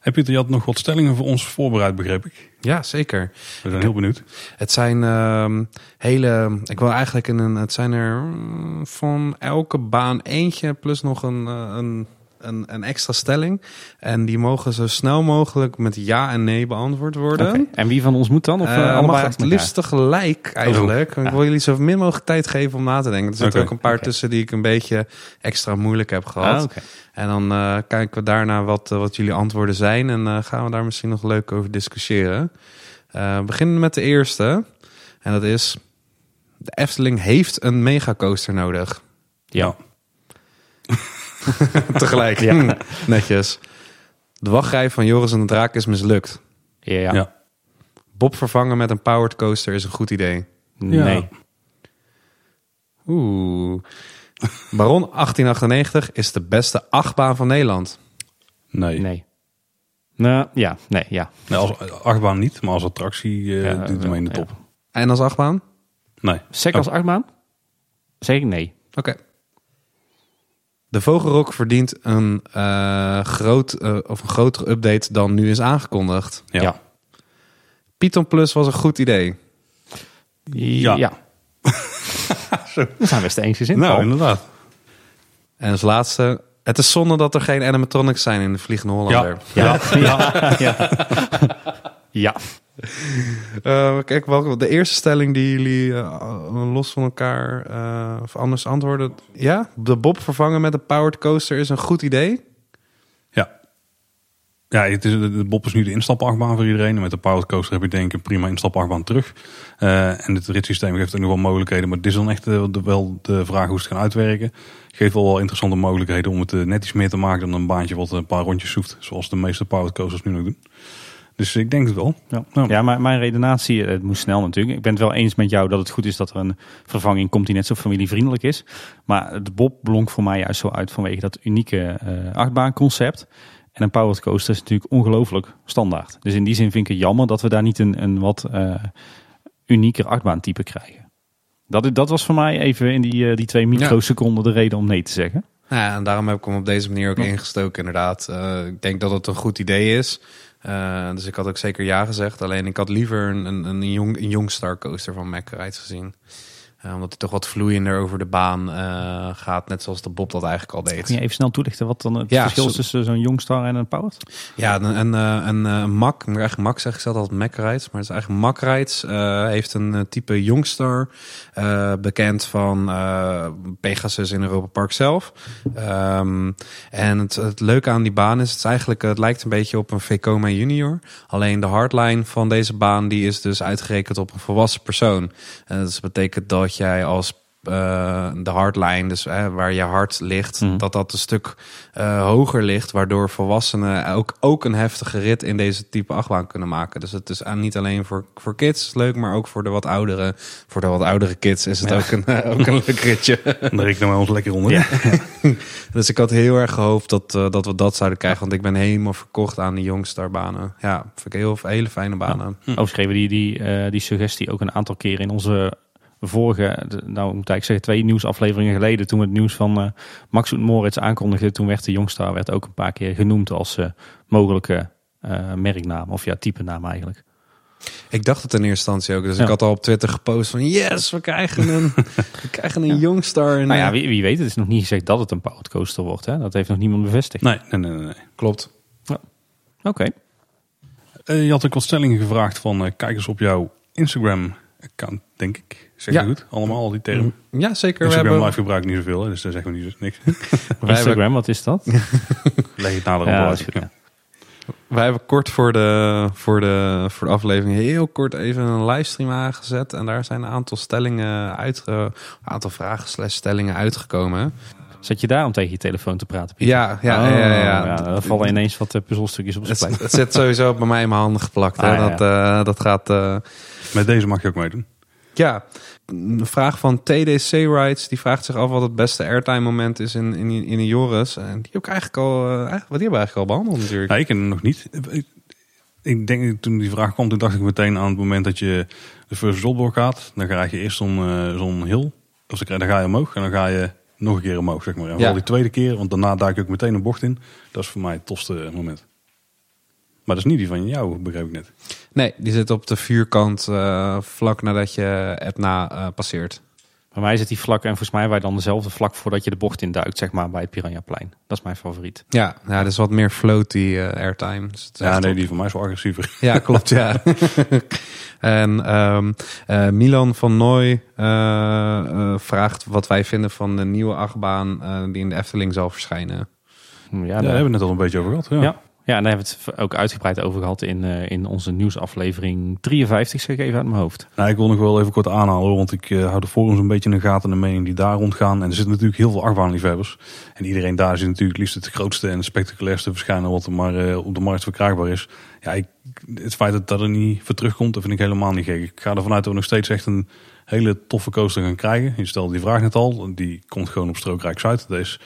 Heb Pieter, je had nog wat stellingen voor ons voorbereid, begreep ik. Ja, zeker. We zijn heel benieuwd. Het zijn ehm, hele. Ik wil eigenlijk in een. Het zijn er mm, van elke baan eentje plus nog een, eh, een, een, een extra stelling. En die mogen zo snel mogelijk met ja en nee beantwoord worden. En wie van ons moet dan? Of Eh, eh, allebei mag het liefst tegelijk eigenlijk. Ik wil jullie zo min mogelijk tijd geven om na te denken. Er zitten ook een paar tussen die ik een beetje extra moeilijk heb gehad. Ah. En dan eh, kijken we daarna wat, wat jullie antwoorden zijn. En gaan we daar misschien nog leuk over discussiëren. We beginnen met de eerste. En dat is... De Efteling heeft een megacoaster nodig. Ja. [LAUGHS] [LAUGHS] Tegelijk. Ja. Hm, Netjes. De wachtrij van Joris en de Draak is mislukt. Ja. ja. Ja. Bob vervangen met een powered coaster is een goed idee. Nee. Oeh. Baron 1898 is de beste achtbaan van Nederland. Nee. Nee. Nou, ja. Nee, ja. Nee, als achtbaan niet, maar als attractie eh Ja, doet hem in de ja. top. En als achtbaan? Nee. Sek als achtbaan? Zeg ik nee. Oké. De Vogelrok verdient een, eh, groot, eh, of een grotere update dan nu is aangekondigd. Ja. Ja. Python Plus was een goed idee. Ja. Ja. [LAUGHS] We zijn best eens in. Nou, Paul. inderdaad. En als laatste, het is zonde dat er geen animatronics zijn in de Vliegende Hollander. Ja. Ja. ja. ja. [LAUGHS] Eh, kijk, welke, de eerste stelling die jullie eh, los van elkaar eh, of anders antwoorden. Ja, de Bob vervangen met een powered coaster is een goed idee. Ja. Ja, het is, de Bob is nu de instapachtbaan voor iedereen. En met de Powered Coaster heb je denk ik een prima instapachtbaan terug. Eh, en het ritssysteem geeft ook nog wel mogelijkheden. Maar dit is dan echt eh, wel de vraag hoe ze het gaan uitwerken. Geeft wel wel interessante mogelijkheden om het eh, net iets meer te maken dan een baantje wat een paar rondjes zoeft. Zoals de meeste Powered Coasters nu nog doen. Dus ik denk het wel. Ja, Ja. ja maar mijn redenatie, het moest snel natuurlijk. Ik ben het wel eens met jou dat het goed is dat er een vervanging komt die net zo familievriendelijk is. Maar de Bob blonk voor mij juist zo uit vanwege dat unieke eh achtbaanconcept. En een powered coaster is natuurlijk ongelooflijk standaard. Dus in die zin vind ik het jammer dat we daar niet een, een wat eh, unieker achtbaantype krijgen. Dat, dat was voor mij even in die, eh, die twee microseconden de reden om nee te zeggen. Nou ja, en daarom heb ik hem op deze manier ook ingestoken, inderdaad. Eh, ik denk dat het een goed idee is. Eh, dus ik had ook zeker ja gezegd. Alleen ik had liever een, een, een, jong, een jong Coaster van Mac Rides gezien. Eh, omdat hij toch wat vloeiender over de baan eh, gaat. Net zoals de Bob dat eigenlijk al deed. Kun je even snel toelichten wat dan het Ja, verschil is tussen zo'n Youngstar en een Powered? Ja, een, een, eh, een, Mac, maar eigenlijk Mac zeg ik zelf altijd Mac Rides, maar het is eigenlijk Mac Rides. heeft een type Youngstar, bekend van Pegasus in Europa Park zelf. Ehm, en het, het leuke aan die baan is, het, is eigenlijk, het lijkt een beetje op een Vekoma Junior. Alleen de hardline van deze baan die is dus uitgerekend op een volwassen persoon. En dat betekent dat jij als eh, de hardline, dus waar je hart ligt, Mhm. dat dat een stuk eh, hoger ligt, waardoor volwassenen ook, ook een heftige rit in deze type achtbaan kunnen maken. Dus het is aan, niet alleen voor, voor kids leuk, maar ook voor de wat oudere, voor de wat oudere kids is het Ja. ook, een, eh, ook een [LAUGHS] leuk ritje. Daar rekenen wij ons lekker onder. Ja. [LAUGHS] dus ik had heel erg gehoopt dat, dat we dat zouden krijgen, want ik ben helemaal verkocht aan die Youngstar-banen. Ja, vind ik heel hele fijne banen. Kregen we die, die, eh, die suggestie ook een aantal keren in onze vorige, de- nou moet ik eigenlijk zeggen, twee nieuwsafleveringen geleden. Toen we het nieuws van eh, Max Moritz aankondigden, toen werd de Youngstar werd ook een paar keer genoemd als eh, mogelijke eh, merknaam. Of ja, type naam eigenlijk. Ik dacht het in eerste instantie ook. Dus Ja. ik had al op Twitter gepost van... Yes, we krijgen een, [LAUGHS] we krijgen een Youngstar. En, Nou ja, wie, wie weet, het is nog niet gezegd dat het een powered coaster wordt. Hè? Dat heeft nog niemand bevestigd. Nee, nee, nee. nee, nee. Klopt. Oké. Eh, je had ook wat stellingen gevraagd van eh, kijkers op jouw Instagram-account, denk ik. Zeg je Ja. goed? Allemaal al die termen. Ja, zeker. We Instagram hebben, live gebruik ik niet zoveel, dus daar zeggen we niet, niks. [LAUGHS] wij, hebben, Instagram, wat is dat? [LAUGHS] Leg het nader op uit. goed, ja. wij hebben kort voor de, voor, de, voor de aflevering heel kort even een livestream aangezet. En daar zijn een aantal stellingen uitge, een aantal vragen slash stellingen uitgekomen. Zat je daarom tegen je telefoon te praten, Pieter? Ja, ja, Oh, ja, ja, ja. Dan vallen ineens wat eh, puzzelstukjes op zijn plek. [LAUGHS] het zit sowieso bij mij in mijn handen geplakt. Hè. Ah, ja, Dat, eh, dat gaat... eh, Met deze mag je ook meedoen. Ja, een vraag van TDC Rights. Die vraagt zich af wat het beste airtime moment is in, in, in een Joris. En die heb ik eigenlijk al, eh, wat die hebben we eigenlijk al behandeld natuurlijk. Ja, ik ken hem nog niet. Ik- denk, toen die vraag kwam, toen dacht ik meteen aan het moment dat je de first job doorgaat. Dan krijg je eerst zo'n eh, zo'n hill. Of dan ga je omhoog en dan ga je nog een keer omhoog, zeg maar. En Ja. vooral die tweede keer, want daarna duik ik ook meteen een bocht in. Dat is voor mij het tofste moment. Maar dat is niet die van jou, begreep ik net. Nee, die zit op de vuurkant eh, vlak nadat je Etna eh passeert. Bij mij zit die vlak en volgens mij wij dan dezelfde vlak voordat je de bocht induikt, zeg maar, bij het Piranhaplein. Dat is mijn favoriet. Ja, ja dat is wat meer floaty eh, airtime. Dus het is Ja, nee, die van mij is wel agressiever. [LAUGHS] Ja, klopt, ja. [LAUGHS] [LAUGHS] en ehm, eh, Milan van Nooy eh, eh, vraagt wat wij vinden van de nieuwe achtbaan eh, die in de Efteling zal verschijnen. Ja, Ja, daar- hebben we het net al een beetje over gehad. Ja. Ja. Ja, en daar hebben we het ook uitgebreid over gehad in, eh, in onze nieuwsaflevering 53, zeg ik even uit mijn hoofd. Nou, ik wil nog wel even kort aanhalen, want ik eh, hou de forums een beetje in de gaten en de mening die daar rondgaan. En er zitten natuurlijk heel veel achtbaanliefhebbers. En iedereen daar ziet natuurlijk liefst het grootste en spectaculairste verschijnen wat er maar eh, op de markt verkrijgbaar is. Ja, ik, het feit dat dat er niet voor terugkomt, dat vind ik helemaal niet gek. Ik ga ervan uit dat we nog steeds echt een hele toffe coaster gaan krijgen. Je stelde die vraag net al, die komt gewoon op Strookrijk Zuid. Dat is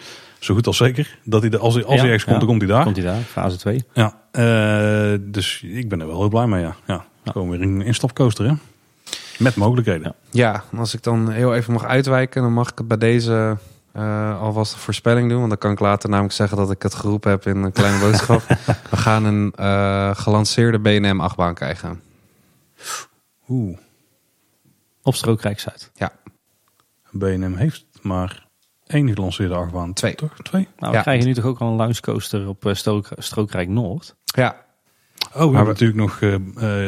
zo goed als zeker dat hij, er- als hij, als hij ergens komt, ja. dan komt hij daar. Komt hij daar, fase 2. Ja, eh, dus ik ben er wel heel blij mee. Ja, ja. gewoon weer een instapcoaster, hè? Met mogelijkheden. Ja. Ja, als ik dan heel even mag uitwijken, dan mag ik het bij deze eh, alvast een voorspelling doen. Want dan kan ik later namelijk zeggen dat ik het geroepen heb in een kleine [LAUGHS] boodschap. We gaan een eh, gelanceerde BNM achtbaan krijgen. Oeh, Op Strookrijk Zuid. Ja, BNM heeft maar één gelanceerde achtbaan. Twee. Toch? Twee? Nou, we Ja. krijgen nu toch ook al een launchcoaster op eh, Strook, Strookrijk Noord. ja, Oh, we we- hebben natuurlijk nog eh, eh,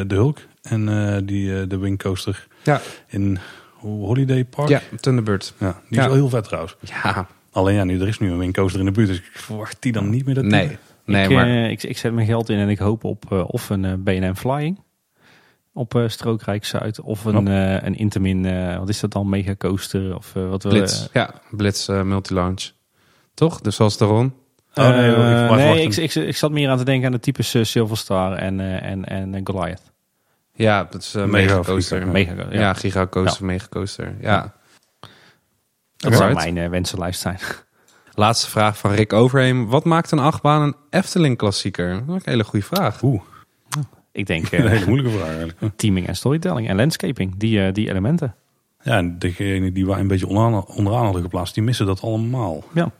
de Hulk en eh, die, eh, de Wingcoaster ja, in Holiday Park. ja Thunderbird. Ja, die Ja. is wel heel vet trouwens. Ja, Alleen ja, nu er is nu een Wingcoaster in de buurt, dus ik verwacht die dan niet meer. Dat die- nee. Nee, ik, maar ik, ik zet mijn geld in en ik hoop op eh, of een eh, BNM Flying op eh, Strookrijk Zuid. Of een, eh, een Intamin, eh, wat is dat dan, Mega Coaster? Of eh, wat we- Blitz. Ja, Blitz multi-launch. Toch? Dus zoals de Ron. Oh, nee, ik nee, ik, ik, ik zat meer aan te denken aan de types eh, Silverstar en, eh, en, en Goliath. Ja, dat is een Mega coaster. giga, Mega, Ja, ja. giga coaster, mega coaster. Ja. Dat zou mijn eh, wensenlijst zijn. [LAUGHS] Laatste vraag van Rick Overheem. Wat maakt een achtbaan een Efteling klassieker? Dat is een hele goede vraag. Oeh, Ik denk [LAUGHS] een eh, hele moeilijke vraag eigenlijk. teaming en storytelling en landscaping, die, eh, die elementen. Ja, en degene die wij een beetje onderaan, onderaan hadden geplaatst, die missen dat allemaal. Ja.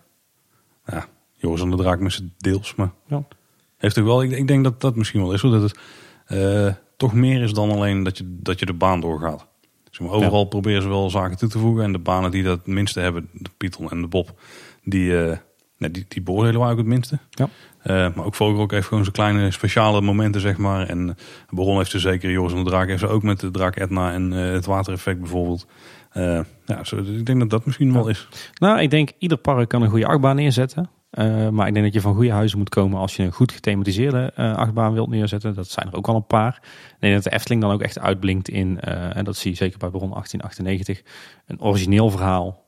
Ja, Joris en de Draak missen deels, maar Ja. heeft wel. Ik, ik denk dat dat misschien wel is, hoor, dat het eh, toch meer is dan alleen dat je, dat je de baan doorgaat. Maar, overal proberen ze wel zaken toe te voegen en de banen die dat het minste hebben, de Pietel en de Bob, die, nee, die, die beoordelen wij ook het minste. Ja. Eh, maar ook Vogelrok heeft gewoon zijn kleine speciale momenten, zeg maar. En Baron heeft ze zeker, Joris en de Draak heeft ze ook met de Draak Etna en eh, het watereffect bijvoorbeeld. Eh, ja, zo, ik denk dat dat misschien wel is. Nou, ik denk ieder park kan een goede achtbaan neerzetten. Maar ik denk dat je van goede huizen moet komen als je een goed gethematiseerde achtbaan wilt neerzetten. Dat zijn er ook al een paar. Ik denk dat de Efteling dan ook echt uitblinkt in, en dat zie je zeker bij Baron 1898, een origineel verhaal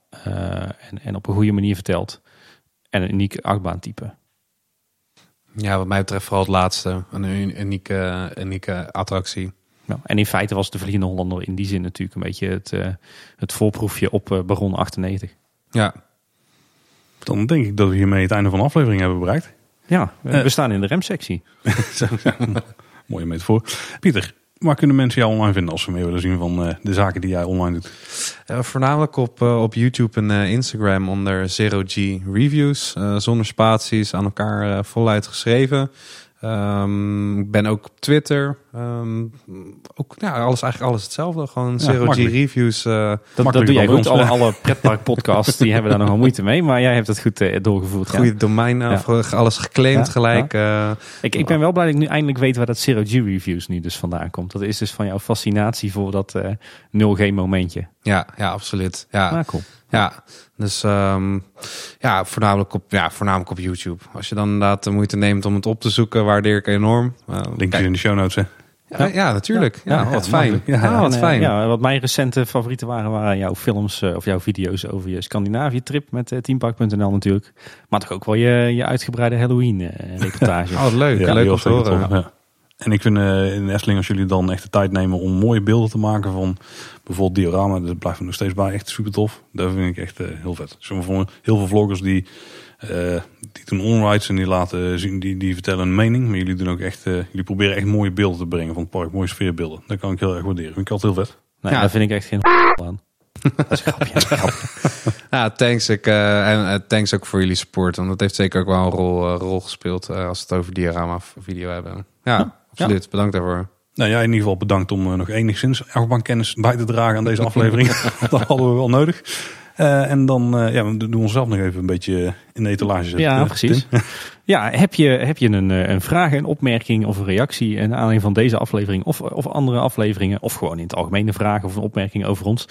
en, en op een goede manier verteld. En een uniek achtbaantype. Ja, wat mij betreft vooral het laatste. Een un- unieke, unieke attractie. Ja, en in feite was de Vliegende Hollander in die zin natuurlijk een beetje het, eh, het voorproefje op eh, Baron 98. Ja, Dan denk ik dat we hiermee het einde van de aflevering hebben bereikt. Ja, we, Eh. we staan in de remsectie. [LAUGHS] [LAUGHS] Mooie metafoor. Pieter, waar kunnen mensen jou online vinden als ze meer willen zien van eh, de zaken die jij online doet? Voornamelijk op, eh, op YouTube en eh, Instagram onder Zero G Reviews. zonder spaties, aan elkaar voluit geschreven. Ehm, ik ben ook op Twitter. Ehm, ook, ja, alles, eigenlijk alles hetzelfde. Gewoon Ja, Zero G. Reviews. eh, Dat, dat doe jij goed. Alle, alle pretparkpodcasts die hebben daar nogal moeite mee. Maar jij hebt het goed eh, doorgevoerd. ja. goede domein, Ja. of alles geclaimd gelijk. eh. Ik, ik ben wel blij dat ik nu eindelijk weet waar dat Zero G Reviews nu dus vandaan komt. Dat is dus van jouw fascinatie voor dat eh 0G momentje. Ja, ja, absoluut. Ja, Ah, cool. ja. dus ehm, ja, voornamelijk op, ja, voornamelijk op YouTube. Als je dan inderdaad de moeite neemt om het op te zoeken, waardeer ik enorm. Uh, Linkjes in de show notes. Hè. ja, ja, natuurlijk. Ja, Ja, wat fijn. Ja, Ja, wat eh, fijn. ja, wat mijn recente favorieten waren, waren jouw films eh, of jouw video's over je Scandinavië-trip met teampark.nl natuurlijk. Maar toch ook wel je, je uitgebreide Halloween-reportage. [LAUGHS] Oh, leuk. Ja, leuk om te horen. En ik vind eh, in Efteling, als jullie dan echt de tijd nemen om mooie beelden te maken van bijvoorbeeld diorama, dat blijft me nog steeds bij echt super tof. Dat vind ik echt eh, heel vet. Sommige heel veel vloggers die, eh, die doen onrides en die laten zien, die, die vertellen een mening. Maar jullie doen ook echt, jullie proberen echt mooie beelden te brengen van het park, mooie sfeerbeelden. Dat kan ik heel erg waarderen. Vind ik altijd heel vet. Nee, Ja. daar vind ik echt geen [LAUGHS] aan. Dat is een grapje. grapje. [LAUGHS] Ja, thanks. Ik, en thanks ook voor jullie support. Want dat heeft zeker ook wel een rol, rol gespeeld als we het over diorama video hebben. Ja, absoluut. Bedankt daarvoor. Nou ja, in ieder geval bedankt om eh, nog enigszins achtbaankennis bij te dragen aan deze [LAUGHS] aflevering. [LAUGHS] dat hadden we wel nodig. Eh, en dan eh, ja, we doen onszelf nog even een beetje in de etalage zetten. Ja, precies. [LAUGHS] Ja, heb je, heb je een, een vraag, een opmerking of een reactie in aanleiding van deze aflevering of, of andere afleveringen, of gewoon in het algemene vragen of een opmerking over ons,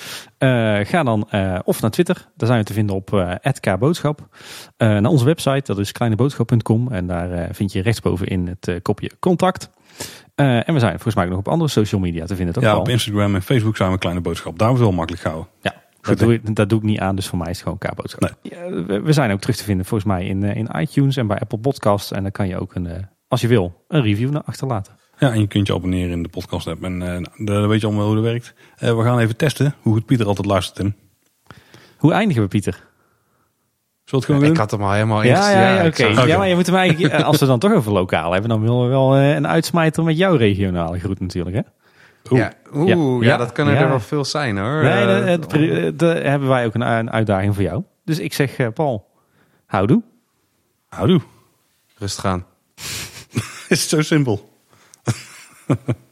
ga dan of naar Twitter, daar zijn we te vinden op @kboodschap, naar onze website, dat is kleineboodschap.com en daar vind je rechtsbovenin het eh, kopje contact. Eh, en we zijn volgens mij ook nog op andere social media te vinden, toch Ja, op Instagram en Facebook zijn we een kleine boodschap. Daar wel makkelijk gehouden. Ja, dat doe, ik, dat doe ik niet aan, dus voor mij is het gewoon K-boodschap. Ja, we, zijn ook terug te vinden volgens mij in, eh, in iTunes en bij Apple Podcasts. En dan kan je ook, een, eh, als je wil, een review naar achterlaten. Ja, en je kunt je abonneren in de podcast app. En eh, nou, dan weet je allemaal hoe dat werkt. We gaan even testen hoe goed Pieter altijd luistert, Tim. Hoe eindigen we, Pieter? Zullen we het gewoon ik had hem al helemaal Ja, ja, ja, oké. Ja, maar je moet hem eigenlijk, [LAUGHS] eh, als we dan toch over lokaal hebben, dan willen we wel eh, een uitsmijter met jouw regionale groet natuurlijk, hè? Oeh. Ja, oeh, ja, Ja. dat kunnen Ja. er wel veel zijn hoor. Nee, Eh, eh, daar hebben wij ook een, een uitdaging voor jou. Dus ik zeg, eh, Paul, houdoe. Houdoe. rustig aan. [LAUGHS] Is het zo simpel? [LAUGHS]